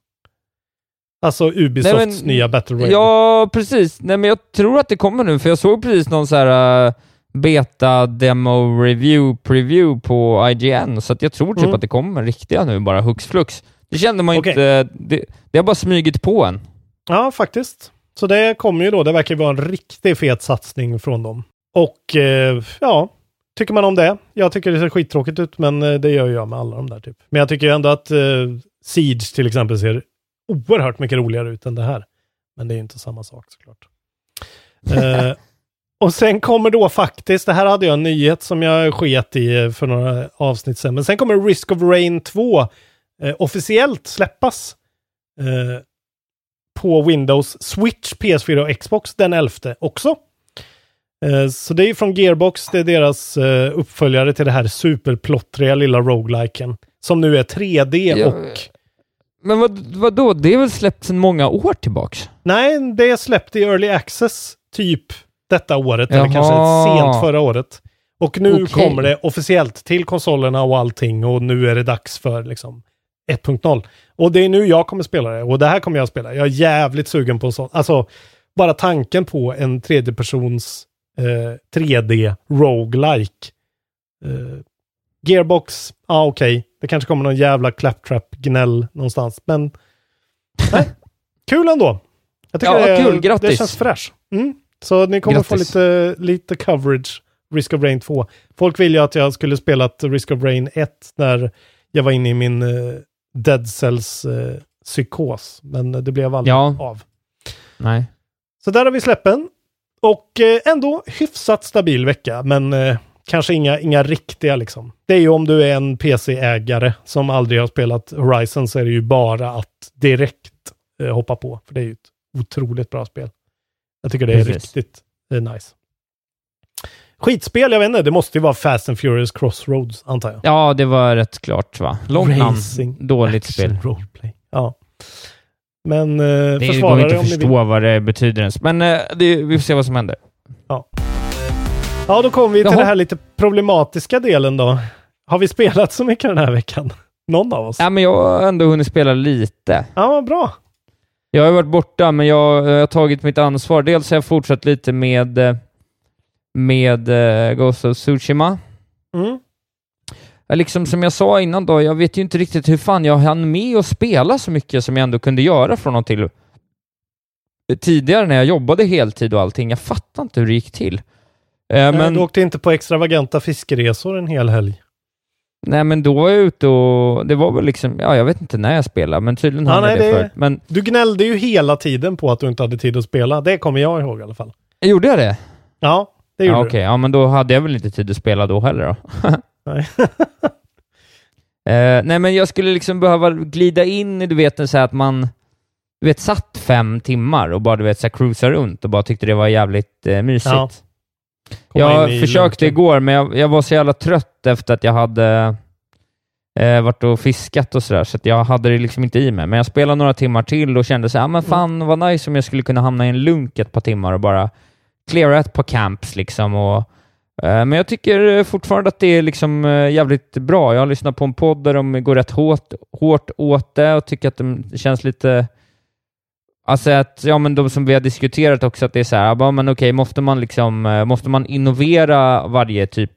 Alltså Ubisofts Nej, men, nya Battle Royale. Ja, precis. Nej, men jag tror att det kommer nu, för jag såg precis någon så här uh beta demo review preview på IGN, så att jag tror typ mm. att det kommer riktiga nu bara hux flux. Det kände man okay. inte, det, det har bara smugit på en. Ja, faktiskt. Så det kommer ju då, det verkar vara en riktigt fet satsning från dem. Och eh, ja, tycker man om det? Jag tycker det ser skittråkigt ut, men eh, det gör jag med alla de där typ. Men jag tycker ändå att eh, Siege till exempel ser oerhört mycket roligare ut än det här. Men det är ju inte samma sak såklart. eh, och sen kommer då faktiskt, det här hade jag en nyhet som jag sket i eh, för några avsnitt sedan, men sen kommer Risk of Rain 2 eh, officiellt släppas eh, på Windows, Switch, PS4 och Xbox den 11 också. Eh, så det är från Gearbox, det är deras eh, uppföljare till det här superplottriga lilla rogueliken som nu är 3D ja, och... Men vad, vad då? Det är väl släppt sedan många år tillbaks? Nej, det är släppt i Early Access typ detta året, Jaha. eller kanske sent förra året. Och nu okay. kommer det officiellt till konsolerna och allting och nu är det dags för liksom 1.0. Och det är nu jag kommer spela det och det här kommer jag spela. Jag är jävligt sugen på sånt. Alltså, bara tanken på en tredjepersons eh, 3D roguelike. Eh, Gearbox, ja ah, okej, okay. det kanske kommer någon jävla claptrap-gnäll någonstans, men nej, kul ändå. Jag tycker ja, det, kul, grattis. det känns fräsch. Mm. Så ni kommer grattis. få lite, lite coverage, Risk of Rain 2. Folk vill ju att jag skulle spelat Risk of Rain 1 när jag var inne i min uh, Dead Cells uh, psykos, men det blev aldrig ja. av. Nej. Så där har vi släppen. Och eh, ändå hyfsat stabil vecka, men eh, kanske inga, inga riktiga liksom. Det är ju om du är en PC-ägare som aldrig har spelat Horizon så är det ju bara att direkt eh, hoppa på, för det är ju ett otroligt bra spel. Jag tycker det är Precis. riktigt eh, nice. Skitspel, jag vet inte, det måste ju vara Fast and Furious Crossroads, antar jag. Ja, det var rätt klart va? Långt namn, dåligt spel. Roleplay. Ja. Men eh, det går inte att förstå vad det betyder ens. Men eh, det, vi får se vad som händer. Ja. Ja, då kommer vi till Jaha. den här lite problematiska delen då. Har vi spelat så mycket den här veckan? Någon av oss? Ja, men jag har ändå hunnit spela lite. Ja, vad bra. Jag har varit borta, men jag, jag har tagit mitt ansvar. Dels har jag fortsatt lite med, eh, med uh, Ghost of Tsushima. Mm liksom som jag sa innan då, jag vet ju inte riktigt hur fan jag hann med att spela så mycket som jag ändå kunde göra från och till tidigare när jag jobbade heltid och allting. Jag fattar inte hur det gick till. Eh, men... Du åkte inte på extravaganta fiskeresor en hel helg? Nej, men då var jag ute och det var väl liksom, ja, jag vet inte när jag spelade, men tydligen ja, hade jag det, det förut. Men... Du gnällde ju hela tiden på att du inte hade tid att spela. Det kommer jag ihåg i alla fall. Gjorde jag det? Ja, det gjorde ja, du. Okej, ja, men då hade jag väl inte tid att spela då heller då. Nej. uh, nej, men jag skulle liksom behöva glida in i, du vet, så att man du vet, satt fem timmar och bara du vet, så här, cruisa runt och bara tyckte det var jävligt uh, mysigt. Ja. Jag försökte lunken. igår, men jag, jag, var så jävla trött efter att jag hade eh, varit och fiskat och sådär, så att jag hade det liksom inte i mig. Men jag spelade några timmar till och kände så här, men fan vad nice om jag skulle kunna hamna i en lunk ett par timmar och bara cleara ett par camps liksom och Eh, men jag tycker fortfarande att det är liksom eh, jävligt bra. Jag har lyssnat på en podd där de går rätt hårt, hårt åt det och tycker att det känns lite... Alltså att, ja men de som vi har diskuterat också, att det är så här, ja, men okej, måste man liksom, eh, måste man innovera varje typ,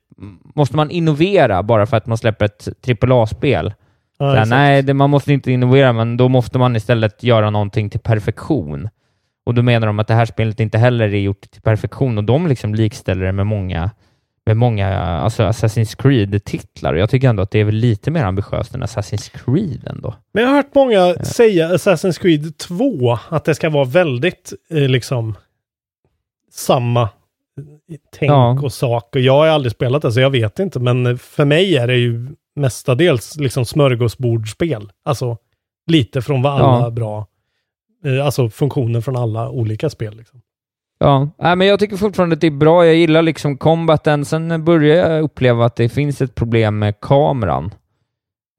måste man innovera bara för att man släpper ett AAA-spel? Ja, nej, det, man måste inte innovera, men då måste man istället göra någonting till perfektion. Och då menar de att det här spelet inte heller är gjort till perfektion och de liksom likställer det med många med många alltså Assassin's Creed-titlar. Jag tycker ändå att det är väl lite mer ambitiöst än Assassin's Creed ändå. Men jag har hört många ja. säga Assassin's Creed 2, att det ska vara väldigt eh, liksom samma tänk ja. och sak. Och jag har aldrig spelat det, så jag vet inte. Men för mig är det ju mestadels liksom smörgåsbordspel. Alltså lite från vad alla ja. bra, eh, alltså funktioner från alla olika spel. Liksom. Ja, äh, men jag tycker fortfarande att det är bra. Jag gillar liksom combaten. Sen börjar jag uppleva att det finns ett problem med kameran.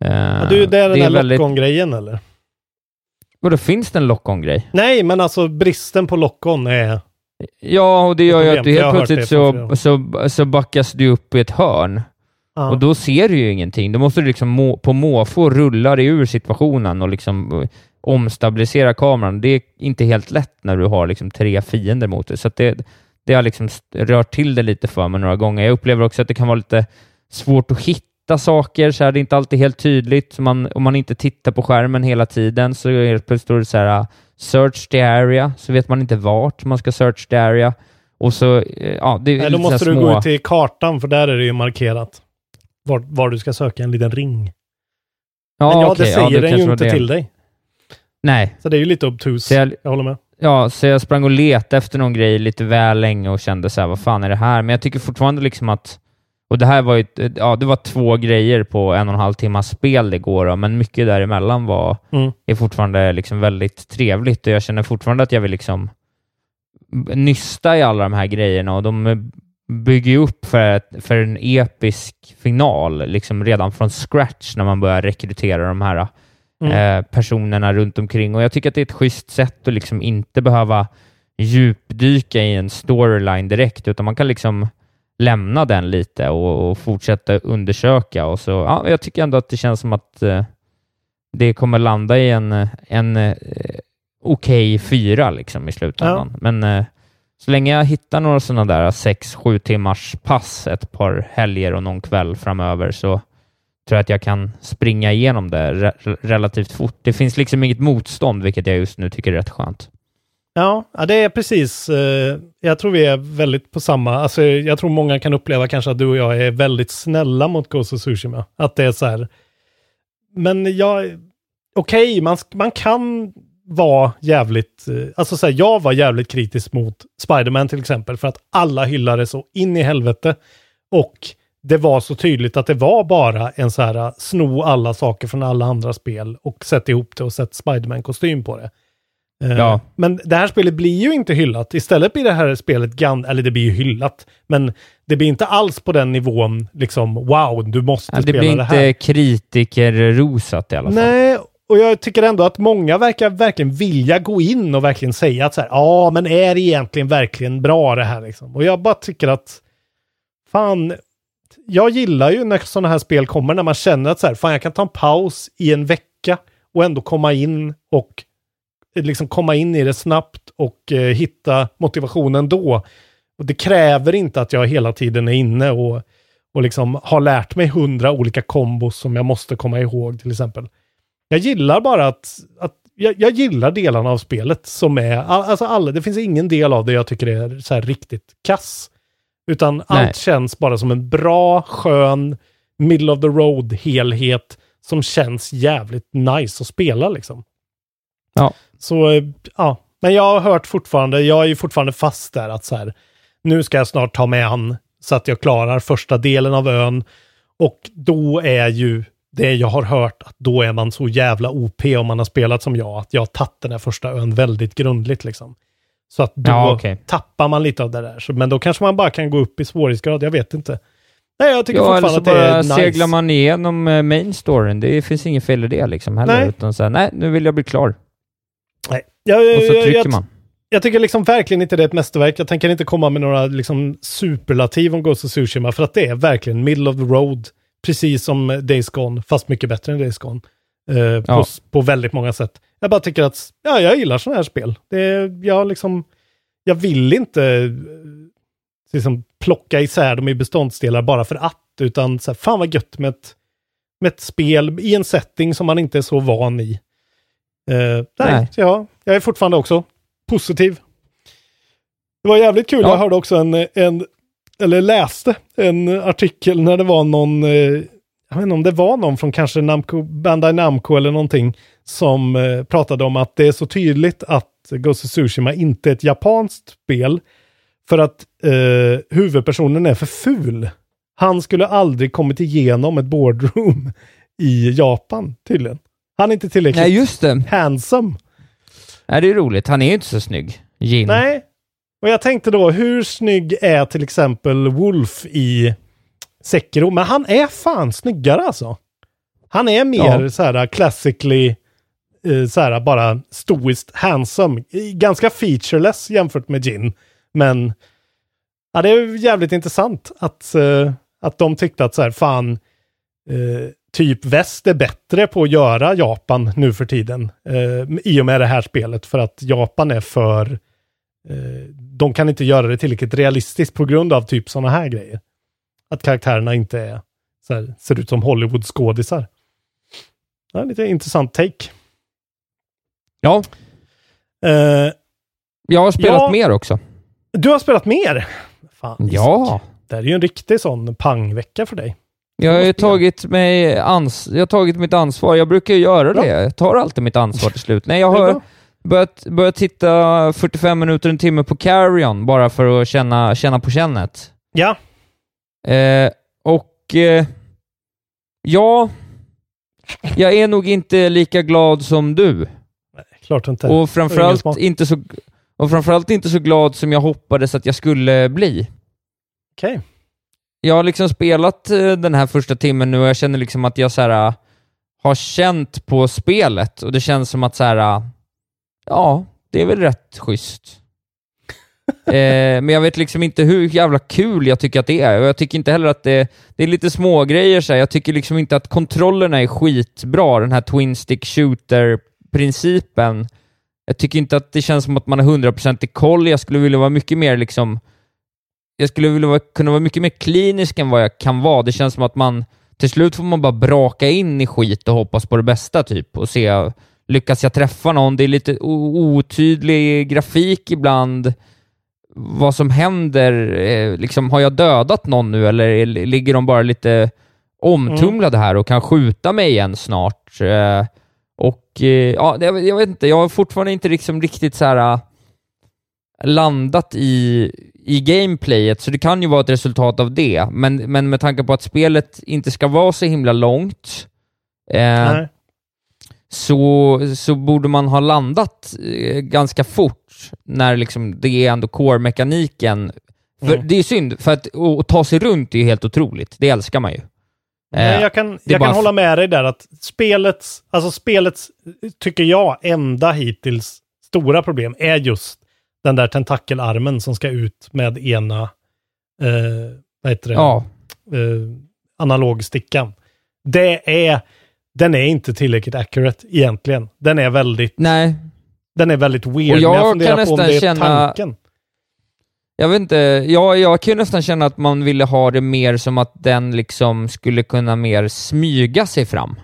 Uh, ja, du, det är den det här väldigt... lock-on-grejen eller? Vadå, finns det en lock-on-grej? Nej, men alltså bristen på lock-on är... Ja, och det gör ju att du helt plötsligt så, så, så backas du upp i ett hörn. Ah. Och då ser du ju ingenting. Då måste du liksom må, på måfå rulla dig ur situationen och liksom omstabilisera kameran. Det är inte helt lätt när du har liksom tre fiender mot dig, så det, det har liksom rört till det lite för mig några gånger. Jag upplever också att det kan vara lite svårt att hitta saker, så här, det är inte alltid helt tydligt. Man, om man inte tittar på skärmen hela tiden så helt plötsligt står det så här search the area, så vet man inte vart man ska search the area. Och så, eh, ja, det är Nej, då måste du små... gå till kartan, för där är det ju markerat var, var du ska söka en liten ring. Ja, Men ja, okay, det säger ja, den ju inte till dig. Nej. Så det är ju lite obtus. Jag, jag, håller med. Ja, så jag sprang och letade efter någon grej lite väl länge och kände så här, vad fan är det här? Men jag tycker fortfarande liksom att och det här var ju, ja, det var två grejer på en och en halv timmas spel det går, då, men mycket däremellan var, mm. är fortfarande liksom väldigt trevligt och jag känner fortfarande att jag vill liksom nysta i alla de här grejerna och de bygger ju upp för, för en episk final liksom redan från scratch när man börjar rekrytera de här mm. eh, personerna runt omkring. Och Jag tycker att det är ett schysst sätt att liksom inte behöva djupdyka i en storyline direkt, utan man kan liksom lämna den lite och, och fortsätta undersöka. Och så, ja, jag tycker ändå att det känns som att eh, det kommer landa i en, en eh, okej okay fyra liksom, i slutändan. Ja. Men eh, Så länge jag hittar några sådana där 6-7 timmars pass ett par helger och någon kväll framöver så tror jag att jag kan springa igenom det re relativt fort. Det finns liksom inget motstånd, vilket jag just nu tycker är rätt skönt. Ja, ja det är precis. Eh, jag tror vi är väldigt på samma. Alltså, jag tror många kan uppleva kanske att du och jag är väldigt snälla mot Ghost of Tsushima. Att det är så här. Men jag, okej, okay, man, man kan vara jävligt, eh, alltså så här, jag var jävligt kritisk mot Spiderman till exempel för att alla hyllade så in i helvete. Och det var så tydligt att det var bara en så här eh, sno alla saker från alla andra spel och sätta ihop det och sätta Spiderman-kostym på det. Eh, ja. Men det här spelet blir ju inte hyllat. Istället blir det här spelet, gan eller det blir ju hyllat, men det blir inte alls på den nivån, liksom wow, du måste ja, spela det här. Det blir inte kritikerrosat i alla fall. Nej, och jag tycker ändå att många verkar verkligen vilja gå in och verkligen säga att så här, ja, men är det egentligen verkligen bra det här liksom? Och jag bara tycker att, fan, jag gillar ju när sådana här spel kommer, när man känner att så här, fan, jag kan ta en paus i en vecka och ändå komma in och eh, liksom komma in i det snabbt och eh, hitta motivationen då. Och det kräver inte att jag hela tiden är inne och, och liksom har lärt mig hundra olika kombos som jag måste komma ihåg till exempel. Jag gillar bara att, att jag, jag, gillar delarna av spelet som är, alltså alla, det finns ingen del av det jag tycker är så här riktigt kass. Utan Nej. allt känns bara som en bra, skön, middle of the road helhet som känns jävligt nice att spela liksom. Ja. Så, eh, ja. Men jag har hört fortfarande, jag är ju fortfarande fast där att så här, nu ska jag snart ta mig an så att jag klarar första delen av ön. Och då är ju det jag har hört att då är man så jävla OP om man har spelat som jag, att jag har tagit den här första ön väldigt grundligt liksom. Så att då ja, okay. tappar man lite av det där. Så, men då kanske man bara kan gå upp i svårighetsgrad, jag vet inte. Nej, jag tycker ja, fortfarande att det är nice. seglar man igenom eh, main storyn. Det finns inget fel i det liksom heller. Nej. Utan så här, nej, nu vill jag bli klar. Nej. Jag, och så trycker jag, man. Jag tycker liksom verkligen inte det är ett mästerverk. Jag tänker inte komma med några liksom superlativ om Ghost of Tsushima, för att det är verkligen middle of the road. Precis som Days Gone, fast mycket bättre än Days Gone. Uh, ja. på, på, väldigt många sätt. Jag bara tycker att, ja, jag gillar sådana här spel. Det, jag liksom, jag vill inte eh, liksom plocka isär dem i beståndsdelar bara för att, utan så här, fan vad gött med ett, med ett spel i en setting som man inte är så van i. Uh, nej, nej. Ja, jag är fortfarande också positiv. Det var jävligt kul, ja. jag hörde också en, en eller läste en artikel när det var någon, eh, jag vet inte om det var någon från kanske Namco, Bandai Namco eller någonting, som eh, pratade om att det är så tydligt att Ghost of Tsushima inte är ett japanskt spel, för att eh, huvudpersonen är för ful. Han skulle aldrig kommit igenom ett boardroom i Japan, tydligen. Han är inte tillräckligt Nej, just det. handsome. Nej, det är roligt. Han är ju inte så snygg. Jin. Nej, och jag tänkte då, hur snygg är till exempel Wolf i Sekiro? Men han är fan snyggare alltså. Han är mer ja. så här classically, eh, så här bara stoiskt handsome. Ganska featureless jämfört med Gin. Men ja, det är jävligt intressant att, eh, att de tyckte att så här, fan, eh, typ väst är bättre på att göra Japan nu för tiden. Eh, I och med det här spelet, för att Japan är för Eh, de kan inte göra det tillräckligt realistiskt på grund av typ sådana här grejer. Att karaktärerna inte är, här, ser ut som Hollywood-skådisar. Ja, lite intressant take. Ja. Uh, jag har spelat ja, mer också. Du har spelat mer? Fan, ja. Det är ju en riktig sån pangvecka för dig. Jag har ju tagit, mig ans jag har tagit mitt ansvar. Jag brukar ju göra det. Jag tar alltid mitt ansvar till slut. Nej, jag har börjat, börjat titta 45 minuter, en timme på Carrion bara för att känna, känna på kännet. Ja. Eh, och eh, ja, jag är nog inte lika glad som du. Klart inte. Och framförallt inte, så, och framförallt inte så glad som jag hoppades att jag skulle bli. Okej. Okay. Jag har liksom spelat eh, den här första timmen nu och jag känner liksom att jag så här, har känt på spelet och det känns som att så här, ja, det är väl rätt schysst. eh, men jag vet liksom inte hur jävla kul jag tycker att det är. Och jag tycker inte heller att det, det är lite små grejer så här. Jag tycker liksom inte att kontrollerna är skitbra, den här Twin Stick Shooter-principen. Jag tycker inte att det känns som att man har 100% i koll. Jag skulle vilja vara mycket mer liksom... Jag skulle vilja vara, kunna vara mycket mer klinisk än vad jag kan vara. Det känns som att man... Till slut får man bara braka in i skit och hoppas på det bästa, typ. Och se, lyckas jag träffa någon? Det är lite otydlig grafik ibland. Vad som händer, eh, liksom, har jag dödat någon nu eller ligger de bara lite omtumlade här och kan skjuta mig igen snart? Eh, och eh, ja, jag, jag, vet inte, jag har fortfarande inte liksom riktigt så här landat i, i gameplayet, så det kan ju vara ett resultat av det. Men, men med tanke på att spelet inte ska vara så himla långt, eh, så, så borde man ha landat eh, ganska fort när liksom det är ändå core-mekaniken. Mm. Det är synd, för att, att ta sig runt är ju helt otroligt. Det älskar man ju. Eh, jag kan, jag kan hålla med dig där att spelets, alltså spelets, tycker jag, enda hittills stora problem är just den där tentakelarmen som ska ut med ena, eh, vad heter det, ja. eh, analogstickan. Det är, den är inte tillräckligt accurate egentligen. Den är väldigt, Nej. den är väldigt weird. Och jag, jag kan är känna, tanken. Jag vet inte, jag, jag kan ju nästan känna att man ville ha det mer som att den liksom skulle kunna mer smyga sig fram.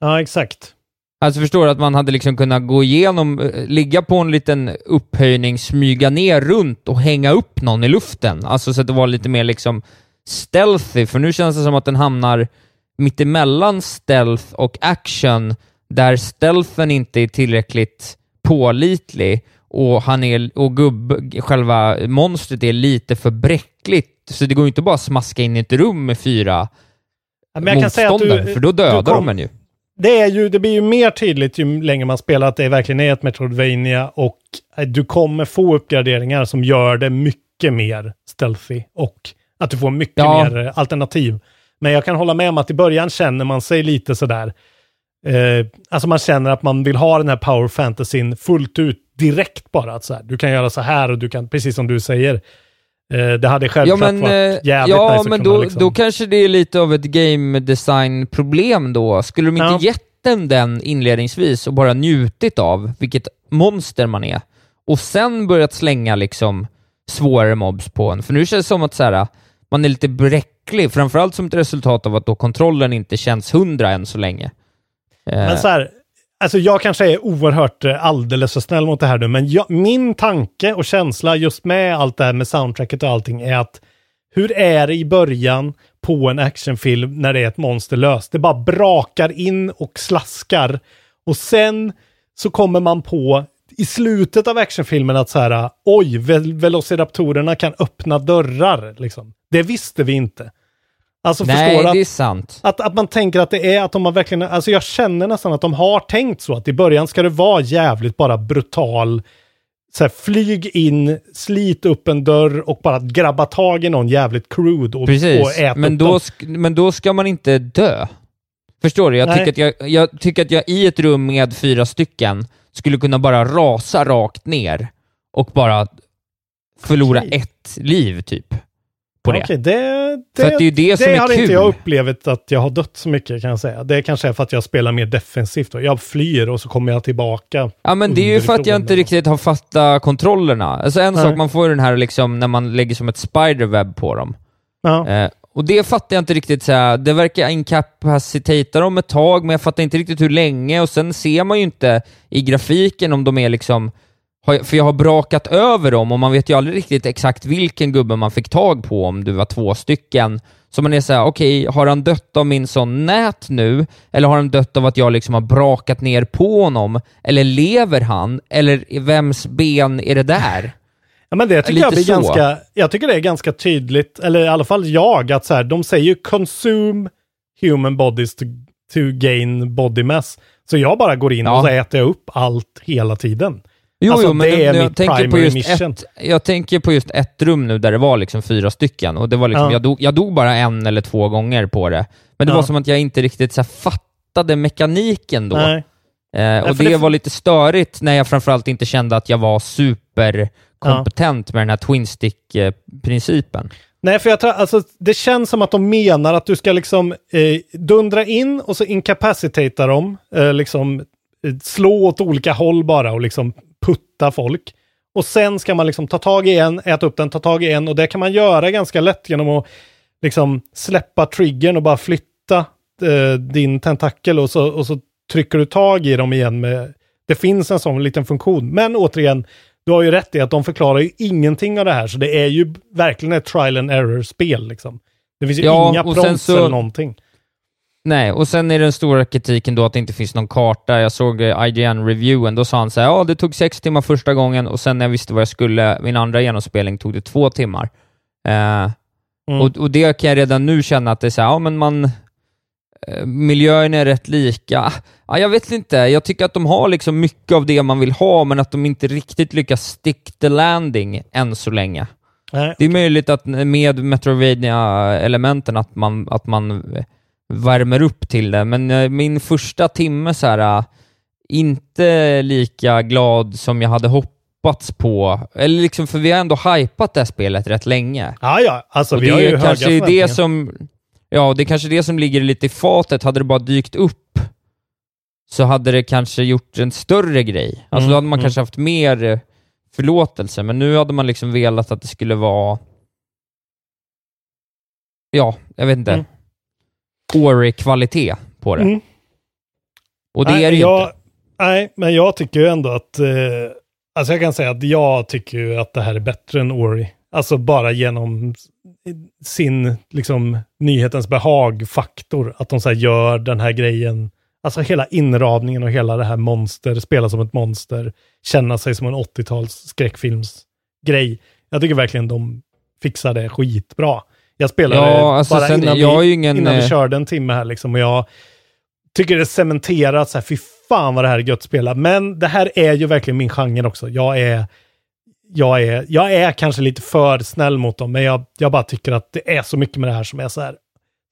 Ja, exakt. Alltså förstår du att man hade liksom kunnat gå igenom, eh, ligga på en liten upphöjning, smyga ner runt och hänga upp någon i luften. Alltså så att det var lite mer liksom stealthy, för nu känns det som att den hamnar mittemellan stealth och action, där stealthen inte är tillräckligt pålitlig och, han är, och gubb, själva monstret är lite för bräckligt, så det går ju inte bara att smaska in i ett rum med fyra ja, motståndare, du, för då dödar kom, de en ju det, är ju, det blir ju mer tydligt ju längre man spelar att det verkligen är ett Metroidvania och du kommer få uppgraderingar som gör det mycket mer stealthy och att du får mycket ja. mer eh, alternativ. Men jag kan hålla med om att i början känner man sig lite sådär, eh, alltså man känner att man vill ha den här power fantasyn fullt ut direkt bara. Att så här, du kan göra så här och du kan, precis som du säger, Eh, det hade självklart ja, men, varit eh, jävligt Ja, nice men då, liksom. då kanske det är lite av ett game design-problem då. Skulle de inte ja. gett den den inledningsvis och bara njutit av vilket monster man är och sen börjat slänga liksom svårare mobs på en? För nu känns det som att så här, man är lite bräcklig, framförallt som ett resultat av att då kontrollen inte känns hundra än så länge. Men så här, Alltså jag kanske är oerhört eh, alldeles för snäll mot det här nu, men jag, min tanke och känsla just med allt det här med soundtracket och allting är att hur är det i början på en actionfilm när det är ett monster löst? Det bara brakar in och slaskar och sen så kommer man på i slutet av actionfilmen att så här, oj, velociraptorerna kan öppna dörrar. Liksom. Det visste vi inte. Alltså Nej, att, det är sant. Att, att man tänker att det är att de har verkligen, alltså jag känner nästan att de har tänkt så att i början ska det vara jävligt bara brutal, så här, flyg in, slit upp en dörr och bara grabba tag i någon jävligt crude och, Precis. och äta men då, men då ska man inte dö. Förstår du? Jag tycker, att jag, jag tycker att jag i ett rum med fyra stycken skulle kunna bara rasa rakt ner och bara förlora okay. ett liv, typ på det. Okej, det, det, för det är ju det, det som är har kul. inte jag upplevt att jag har dött så mycket kan jag säga. Det kanske är för att jag spelar mer defensivt. Då. Jag flyr och så kommer jag tillbaka. Ja, men det är ju för att jag inte riktigt har fattat kontrollerna. Alltså en Nej. sak, man får ju den här liksom när man lägger som ett spiderweb på dem. Ja. Eh, och det fattar jag inte riktigt, så här, det verkar incapacitata dem ett tag, men jag fattar inte riktigt hur länge, och sen ser man ju inte i grafiken om de är liksom för jag har brakat över dem och man vet ju aldrig riktigt exakt vilken gubbe man fick tag på om du var två stycken. Så man är såhär, okej, okay, har han dött av min sån nät nu? Eller har han dött av att jag liksom har brakat ner på honom? Eller lever han? Eller vems ben är det där? Ja men det tycker jag blir så. ganska, jag tycker det är ganska tydligt, eller i alla fall jag, att så här, de säger ju consume human bodies to, to gain body mass. Så jag bara går in ja. och så äter jag upp allt hela tiden. Jo, alltså, jo men det är jag, mitt tänker på just ett, jag tänker på just ett rum nu där det var liksom fyra stycken och det var liksom, ja. jag, dog, jag dog bara en eller två gånger på det. Men det ja. var som att jag inte riktigt så här, fattade mekaniken då. Nej. Eh, och det, det, var lite störigt när jag framförallt inte kände att jag var superkompetent ja. med den här twin stick-principen. Nej, för jag tror, alltså det känns som att de menar att du ska liksom eh, dundra in och så incapacitata dem, eh, liksom slå åt olika håll bara och liksom putta folk. Och sen ska man liksom ta tag i en, äta upp den, ta tag i en och det kan man göra ganska lätt genom att liksom släppa triggern och bara flytta eh, din tentakel och så, och så trycker du tag i dem igen med... Det finns en sån liten funktion. Men återigen, du har ju rätt i att de förklarar ju ingenting av det här, så det är ju verkligen ett trial and error-spel liksom. Det finns ju Ja, inga prompts så- eller någonting. Nej, och sen är den stora kritiken då att det inte finns någon karta. Jag såg eh, IGN-reviewen, då sa han så här, ja det tog sex timmar första gången och sen när jag visste vad jag skulle, min andra genomspelning tog det två timmar. Eh, Mm. och, och det kan jag redan nu känna att det är så här, ja men man... eh, Miljöerna är rätt lika. Ja, jag vet inte, jag tycker att de har liksom mycket av det man vill ha, men att de inte riktigt lyckas stick the landing än så länge. Nej. Det är möjligt att med Metroidvania-elementen att man, att man värmer upp till det, men eh, min första timme så här, eh, inte lika glad som jag hade hoppats på. Eller liksom, för vi har ändå hypat det här spelet rätt länge. Ja, ja, alltså Och vi har det ju är höga kanske förväntningar. det som, ja, det är kanske det som ligger lite i fatet. Hade det bara dykt upp så hade det kanske gjort en större grej. Alltså Mm, då hade man mm. kanske haft mer eh, förlåtelse, men nu hade man liksom velat att det skulle vara Ja, jag vet inte. Mm. Ori-kvalitet på det. Mm. Och det nej, är det ju jag, inte. Nej, men jag tycker ju ändå att... Eh, alltså jag kan säga att jag tycker ju att det här är bättre än Ori. Alltså bara genom sin liksom nyhetens behag-faktor. Att de så gör den här grejen. Alltså hela inramningen och hela det här monster, spela som ett monster, känna sig som en 80-tals skräckfilmsgrej. Jag tycker verkligen de fixar det skitbra. Jag spelade Ja, alltså bara sen- innan, jag vi, ingen, innan vi eh, körde en timme här liksom och jag tycker det cementerat så här, fy fan vad det här är gött att spela. Men det här är ju verkligen min genre också. Jag är, jag är, jag är kanske lite för snäll mot dem, men jag, jag bara tycker att det är så mycket med det här som är så här,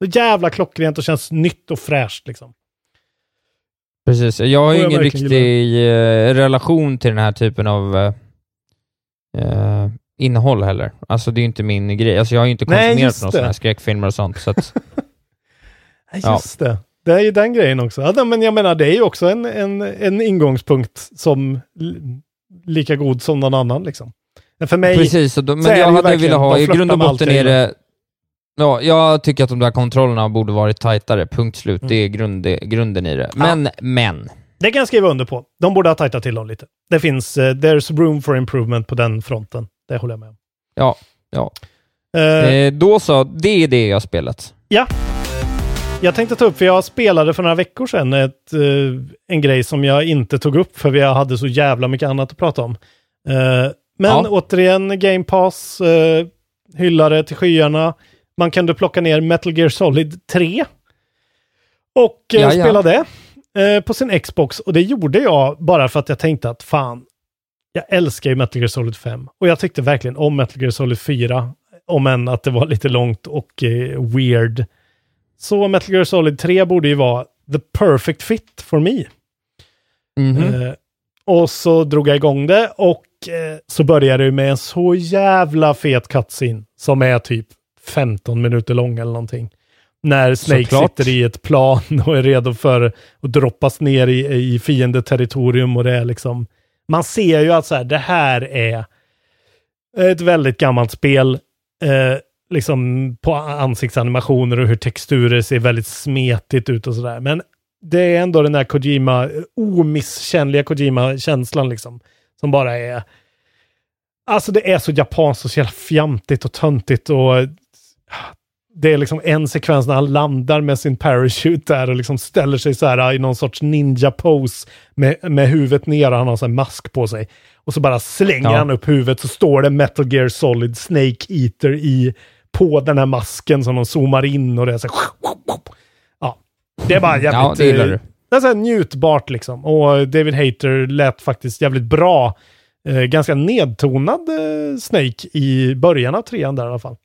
så jävla klockrent och känns nytt och fräscht liksom. Precis. Jag har ju ingen riktig eh, relation till den här typen av eh, eh, innehåll heller. Alltså det är ju inte min grej. Alltså jag har ju inte Nej, konsumerat några det. sådana här skräckfilmer och sånt. Så att, Ja, Ja. Just det. Det är ju den grejen också. Ja, men jag menar, det är ju också en, en, en ingångspunkt som lika god som någon annan liksom. Men för mig, precis, då, men jag hade velat ha, i grund och botten är det Ja, jag tycker att de där kontrollerna borde varit tajtare, punkt slut. Mm. Det är grund, grunden i det. Men, men. det kan jag skriva under på. De borde ha tajtat till dem lite. Det finns, uh, there's room for improvement på den fronten. Det håller jag med om. Ja, ja. Eh, Eh, då så, det är det jag har spelat. Jag tänkte ta upp, för jag spelade för några veckor sedan ett, eh, en grej som jag inte tog upp för vi hade så jävla mycket annat att prata om. Eh, men Ja. återigen, Game Pass uh, hyllade till skyarna. Man kunde plocka ner Metal Gear Solid 3 och Ja, ja. spela det eh, på sin Xbox. Och det gjorde jag bara för att jag tänkte att fan, jag älskar ju Metal Gear Solid 5. Och jag tyckte verkligen om Metal Gear Solid 4, om än att det var lite långt och eh, weird. Så Metal Gear Solid 3 borde ju vara the perfect fit for me. Mhm. Eh, och så drog jag igång det och eh, så började det med en så jävla fet cutscene som är typ 15 minuter lång eller någonting. När Snake Såklart. sitter i ett plan och är redo för att droppas ner i, i fiendeterritorium och det är liksom... Man ser ju att så här, det här är ett väldigt gammalt spel. Eh, liksom på ansiktsanimationer och hur texturer ser väldigt smetigt ut och sådär. Men det är ändå den där Kojima, omisskännliga Kojima-känslan liksom. Som bara är... Alltså det är så japanskt och så jävla fjantigt och töntigt och... Det är liksom en sekvens när han landar med sin parachute där och liksom ställer sig så här i någon sorts ninja-pose med, med huvudet ner och han har så här mask på sig. Och så bara slänger Ja. han upp huvudet så står det Metal Gear Solid Snake Eater i på den här masken som de zoomar in och det är så här, Ja, det är bara jävligt... Ja, det gillar eh, du. Det är så här njutbart liksom. Och David Hayter lät faktiskt jävligt bra. Eh, ganska nedtonad eh, Snake i början av trean där i alla fall.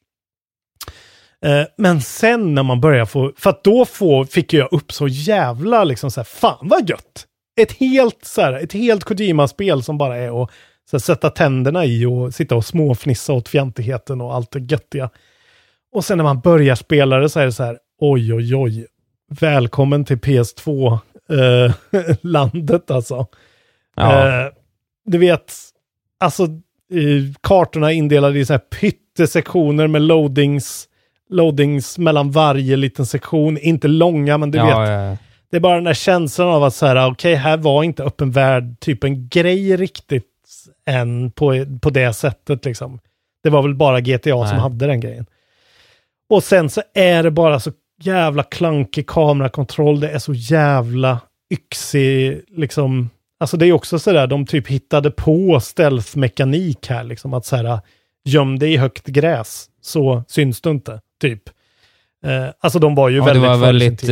Eh, men sen när man börjar få, för att då få, fick jag upp så jävla liksom så här, fan vad gött! Ett helt så här, ett helt Kojima-spel som bara är att så här, sätta tänderna i och sitta och småfnissa åt fjantigheten och allt det göttiga. Och sen när man börjar spela det så är det så här, oj oj oj, välkommen till PS2-landet alltså. Ja. Eh, du vet, alltså eh, kartorna är indelade i så här pyttesektioner med loadings, loadings mellan varje liten sektion. Inte långa, men du ja, vet. ja, ja. Det är bara den där känslan av att så här, okej, här var inte öppen värld typ en grej riktigt än på, på det sättet liksom. Det var väl bara GTA som Nej. hade den grejen. Och sen så är det bara så jävla klankig kamerakontroll. Det är så jävla yxig, liksom. Alltså det är också sådär, de typ hittade på stealth-mekanik här, liksom. Att så här, göm dig i högt gräs, så syns du inte, typ. Eh, alltså de var ju Ja, det väldigt var före sin väldigt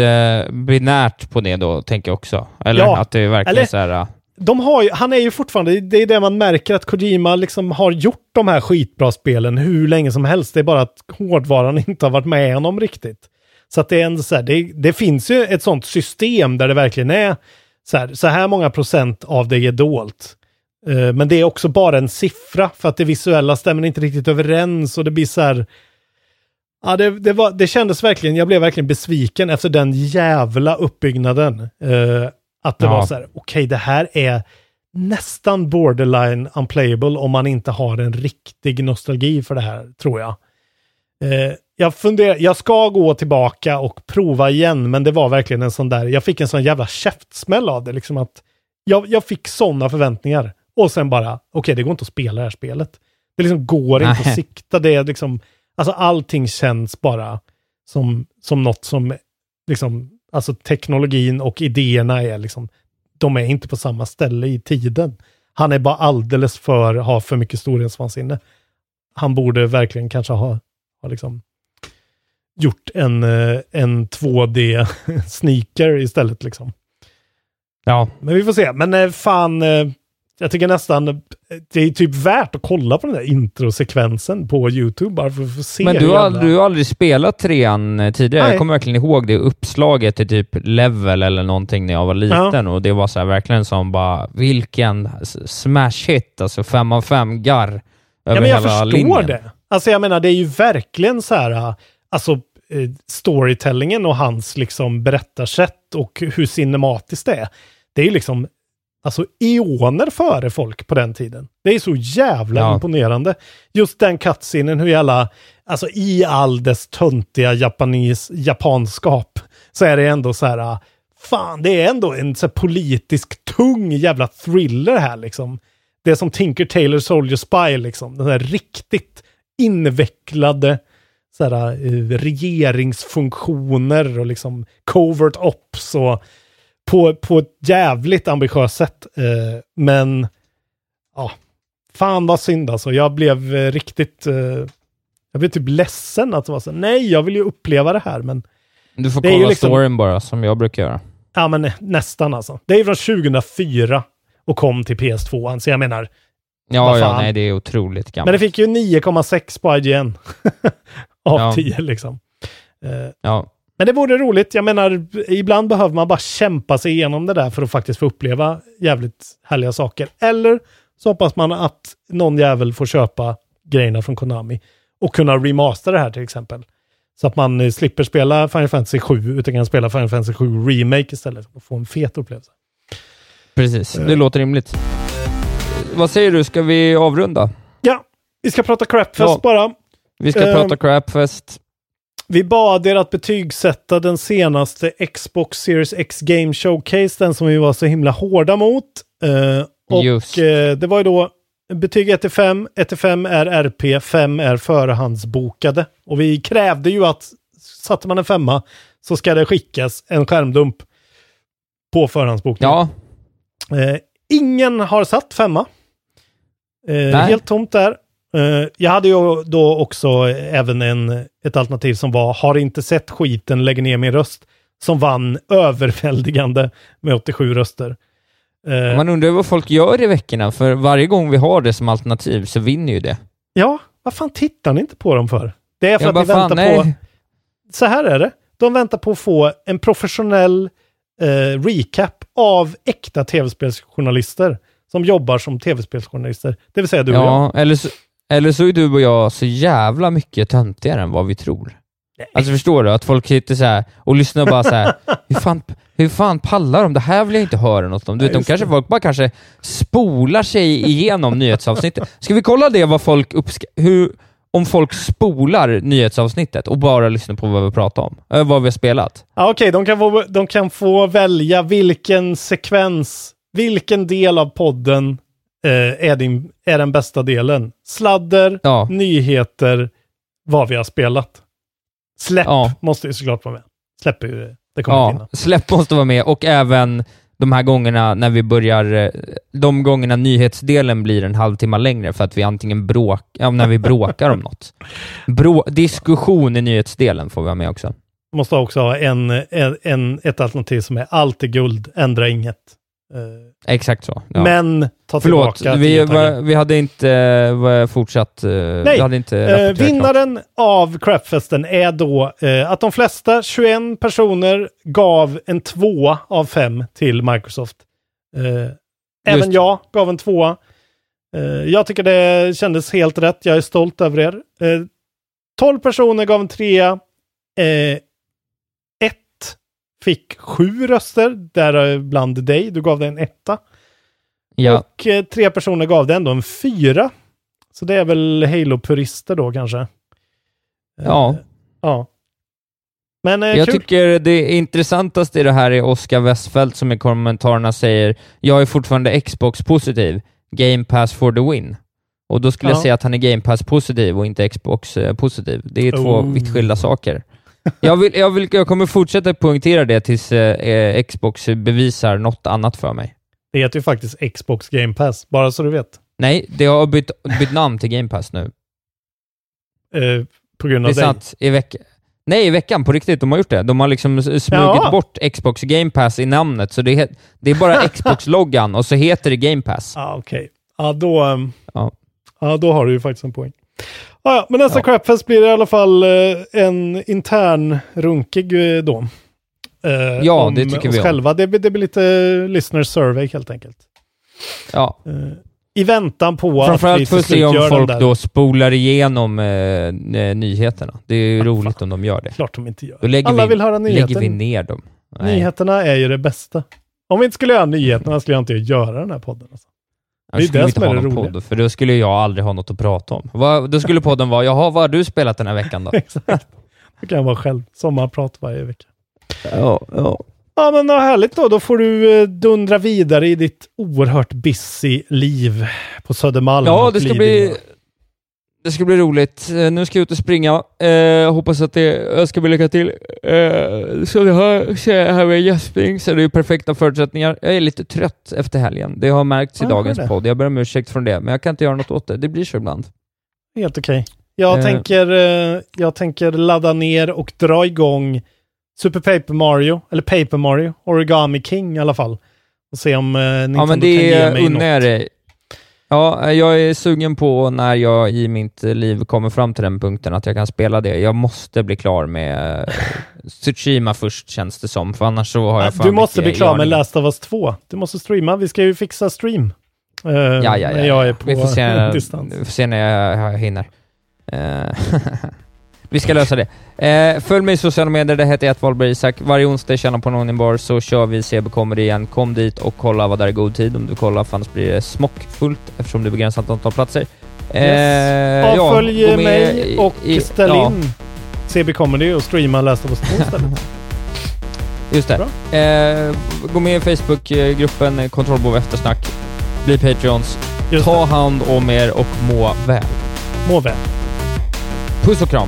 eh, binärt på det då, tänker jag också. Eller Ja, att det är verkligen eller- så här... ah, de har ju, han är ju fortfarande, det är det man märker att Kojima liksom har gjort de här skitbra spelen hur länge som helst. Det är bara att hårdvaran inte har varit med honom riktigt. Så att det är ändå så här, det, det finns ju ett sånt system där det verkligen är så här, så här många procent av det är dolt. Eh, men det är också bara en siffra för att det visuella stämmer inte riktigt överens och det blir så här, Ja, det, det, var, det kändes verkligen, jag blev verkligen besviken efter den jävla uppbyggnaden. Eh, att det Ja. var så här, okej det här är nästan borderline unplayable om man inte har en riktig nostalgi för det här, tror jag. Eh, jag funderar, jag ska gå tillbaka och prova igen, men det var verkligen en sån där, jag fick en sån jävla käftsmäll av det, liksom att jag, jag fick sådana förväntningar. Och sen bara, okej det går inte att spela det här spelet. Det liksom går inte Nej. att sikta, det är liksom, alltså allting känns bara som, som något som, liksom, alltså teknologin och idéerna är liksom, de är inte på samma ställe i tiden. Han är bara alldeles för, har för mycket storhetsvansinne. Han borde verkligen kanske ha, ha liksom gjort en, eh, en 2D-sneaker istället liksom. Ja, Men vi får se. Men eh, fan, eh, jag tycker nästan det är typ värt att kolla på den där introsekvensen på YouTube bara för att få se. men du har, du har aldrig spelat trean eh, tidigare? Nej. Jag kommer verkligen ihåg det uppslaget till typ level eller någonting när jag var liten och det var så här verkligen som bara, vilken smash hit, alltså fem av fem garr över Ja, men jag hela förstår linjen. det. Alltså jag menar, det är ju verkligen så här, alltså eh, storytellingen och hans liksom berättarsätt och hur cinematiskt det är. Det är ju liksom, alltså eoner före folk på den tiden. Det är så jävla Ja. imponerande. Just den cutscenen, hur jävla, alltså i all dess töntiga japanis, japanskap, så är det ändå så här, fan, det är ändå en så politisk tung jävla thriller här liksom. Det är som Tinker Tailor Soldier Spy liksom. Den här riktigt invecklade så här, eh, regeringsfunktioner och liksom covert ops och på, på ett jävligt ambitiöst sätt. Eh, men ja, fan vad synd alltså. Jag blev eh, riktigt, eh, jag blev typ ledsen att det var så. Nej, jag vill ju uppleva det här, men Du får ju kolla liksom- storyn bara, som jag brukar göra. ja, men nästan alltså. Det är från 2004 och kom till PS2, så jag menar, Ja, ja, nej, det är otroligt gammalt. Men det fick ju 9,6 på IGN. Av Ja. 10 liksom. Eh, Ja, Men det vore roligt. Jag menar, ibland behöver man bara kämpa sig igenom det där för att faktiskt få uppleva jävligt härliga saker. Eller så hoppas man att någon jävel får köpa grejerna från Konami och kunna remastera det här till exempel. Så att man eh, slipper spela Final Fantasy 7 utan kan spela Final Fantasy 7 Remake istället och få en fet upplevelse. precis. Eh. Det låter rimligt. Vad säger du, ska vi avrunda? Ja, vi ska prata Crapfest Ja. bara. Vi ska Ehm. prata Crapfest. Vi bad er att betygsätta den senaste Xbox Series X Game Showcase, den som vi var så himla hårda mot. Eh, och eh, det var ju då betyg 1 till 5. 1 till 5 är RP, 5 är förhandsbokade. Och vi krävde ju att satte man en femma så ska det skickas en skärmdump på förhandsbokning. Ja, Eh, ingen har satt femma. Helt tomt där. Eh, jag hade ju då också även en, ett alternativ som var har inte sett skiten, lägger ner min röst. Som vann överväldigande med 87 röster. Eh, man undrar vad folk gör i veckorna, för varje gång vi har det som alternativ så vinner ju det. Ja, vad fan tittar ni inte på dem för? Det är för Jag att ni väntar fan, på... nej. Så här är det. De väntar på att få en professionell eh, recap av äkta tv-spelsjournalister som jobbar som tv-spelsjournalister. Det vill säga du och jag. Ja, eller så, eller så är du och jag så jävla mycket töntigare än vad vi tror. Alltså förstår du? Att folk sitter så här och lyssnar bara så här. hur fan, hur fan pallar de? Det här vill jag inte höra något om. Du vet, de kanske, folk bara kanske spolar sig igenom nyhetsavsnittet. Ska vi kolla det, vad folk uppskattar? om folk spolar nyhetsavsnittet och bara lyssnar på vad vi pratar om, äh, vad vi har spelat. Ja, Okej, okay. de, kan få, de kan få välja vilken sekvens, vilken del av podden eh, är, din, är den bästa delen. Sladder, ja. nyheter, vad vi har spelat. Släpp ja. måste ju såklart vara med. Släpp ju, det kommer ja, finna. Släpp måste vara med och även de här gångerna när vi börjar, eh, de gångerna nyhetsdelen blir en halvtimme längre för att vi antingen bråkar, ja, när vi bråkar om något. Brå, diskussion i nyhetsdelen får vi ha med också. Måste också ha en, en, en, ett alternativ som är allt är guld, ändra inget. Uh, Exakt så. Ja. Men ta Förlåt, tillbaka. Vi, va, vi hade inte uh, fortsatt. Uh, Nej, hade inte vinnaren klart. av Crapfesten är då att de flesta, 21 personer, gav en tvåa av fem till Microsoft. även jag gav en tvåa. jag tycker det kändes helt rätt. Jag är stolt över er. 12 personer gav en trea fick sju röster, däribland dig. Du gav det en etta. Ja. Och eh, tre personer gav det ändå en fyra. Så det är väl Halo-purister då kanske? Ja. Uh, ja. Men eh, Jag kul. tycker det intressantaste i det här är Oskar Westfeldt som i kommentarerna säger “Jag är fortfarande Xbox-positiv. Game Pass for the win”. Och då skulle ja. jag säga att han är Game Pass-positiv och inte Xbox-positiv. Det är två oh. vitt skilda saker jag, vill, jag, vill, jag kommer fortsätta poängtera det tills eh, eh, Xbox bevisar något annat för mig. Det heter ju faktiskt Xbox Game Pass, bara så du vet. Nej, det har bytt, bytt namn till Game Pass nu. Eh, på grund av det är dig? Sant, i veckan. Nej, i veckan på riktigt. De har gjort det. De har liksom smugit ja. bort Xbox Game Pass i namnet, så det är, det är bara Xbox-loggan och så heter det Game Pass. Ah, okej. Okay. Ja, då, um, ja. ja, då har du ju faktiskt en poäng. Ah, ja, men nästa ja. Crapfest blir i alla fall eh, en intern runkig eh, då. Eh, ja, det tycker vi om. själva. Det, det blir lite listener survey helt enkelt. Ja. Eh, I väntan på Framförallt att vi får se om folk då spolar igenom eh, nyheterna. Det är ju roligt om de gör det. Klart de inte gör. Då lägger Alla vi, vill höra nyheter. lägger vi ner dem. Nej. Nyheterna är ju det bästa. Om vi inte skulle göra nyheterna skulle jag inte göra den här podden. Alltså. Det är det som är det roliga. Podd, för då skulle jag aldrig ha något att prata om. Då skulle podden vara, jaha, vad har du spelat den här veckan då? Exakt. Det kan vara själv. Sommarprat varje vecka. Ja, ja. Ja, men vad härligt då. Då får du eh, dundra vidare i ditt oerhört busy liv på Södermalm. Ja, det ska bli... Det ska bli roligt. Eh, nu ska jag ut och springa. Eh, hoppas att det, jag ska bli lycka till. Eh, så vi har, här med gäspning så det är perfekta förutsättningar. Jag är lite trött efter helgen. Det har märkts i ah, dagens podd. Jag ber om ursäkt från det, men jag kan inte göra något åt det. Det blir så ibland. Helt okej. Okay. Jag, eh. tänker, eh, jag tänker ladda ner och dra igång Super Paper Mario, eller Paper Mario, Origami King i alla fall. Och se om eh, Nintendo ja, men det kan ge mig något. Ja, jag är sugen på när jag i mitt liv kommer fram till den punkten att jag kan spela det. Jag måste bli klar med eh, Tsushima först känns det som, för annars så har jag Du måste bli klar med Last of Us 2. Du måste streama. Vi ska ju fixa stream. Uh, ja, ja, ja. Jag är på Vi får se, distans. Vi får se när jag, jag hinner. Uh, Vi ska lösa det. Eh, följ mig i sociala medier, det heter ett Wahlberg Isak. Varje onsdag känna på någon bar så kör vi CB Comedy igen. Kom dit och kolla vad där är god tid om du kollar, för annars blir det smockfullt eftersom det är begränsat antal platser. Eh, yes. Avfölj ja, mig och i, ställ ja. in CB Comedy och streama Last of Us 2 istället. Just det. Eh, gå med i Facebookgruppen Kontrollbehov Eftersnack. Bli Patreons. Just Ta hand om er och må väl. Må väl. Puss och kram.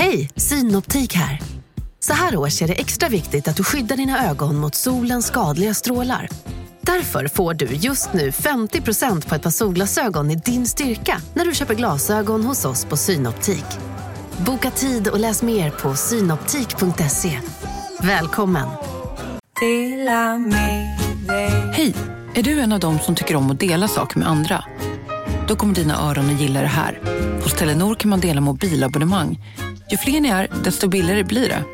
Hej, Synoptik här. Så här års är det extra viktigt att du skyddar dina ögon mot solens skadliga strålar. Därför får du just nu 50% på ett par solglasögon i din styrka när du köper glasögon hos oss på Synoptik. Boka tid och läs mer på synoptik.se. Välkommen! Hej! Är du en av dem som tycker om att dela saker med andra? Då kommer dina öron att gilla det här. Hos Telenor kan man dela mobilabonnemang. Ju fler ni är, desto billigare blir det.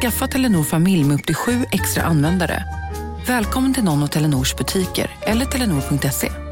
Skaffa Telenor familj med upp till sju extra användare. Välkommen till någon av Telenors butiker eller telenor.se.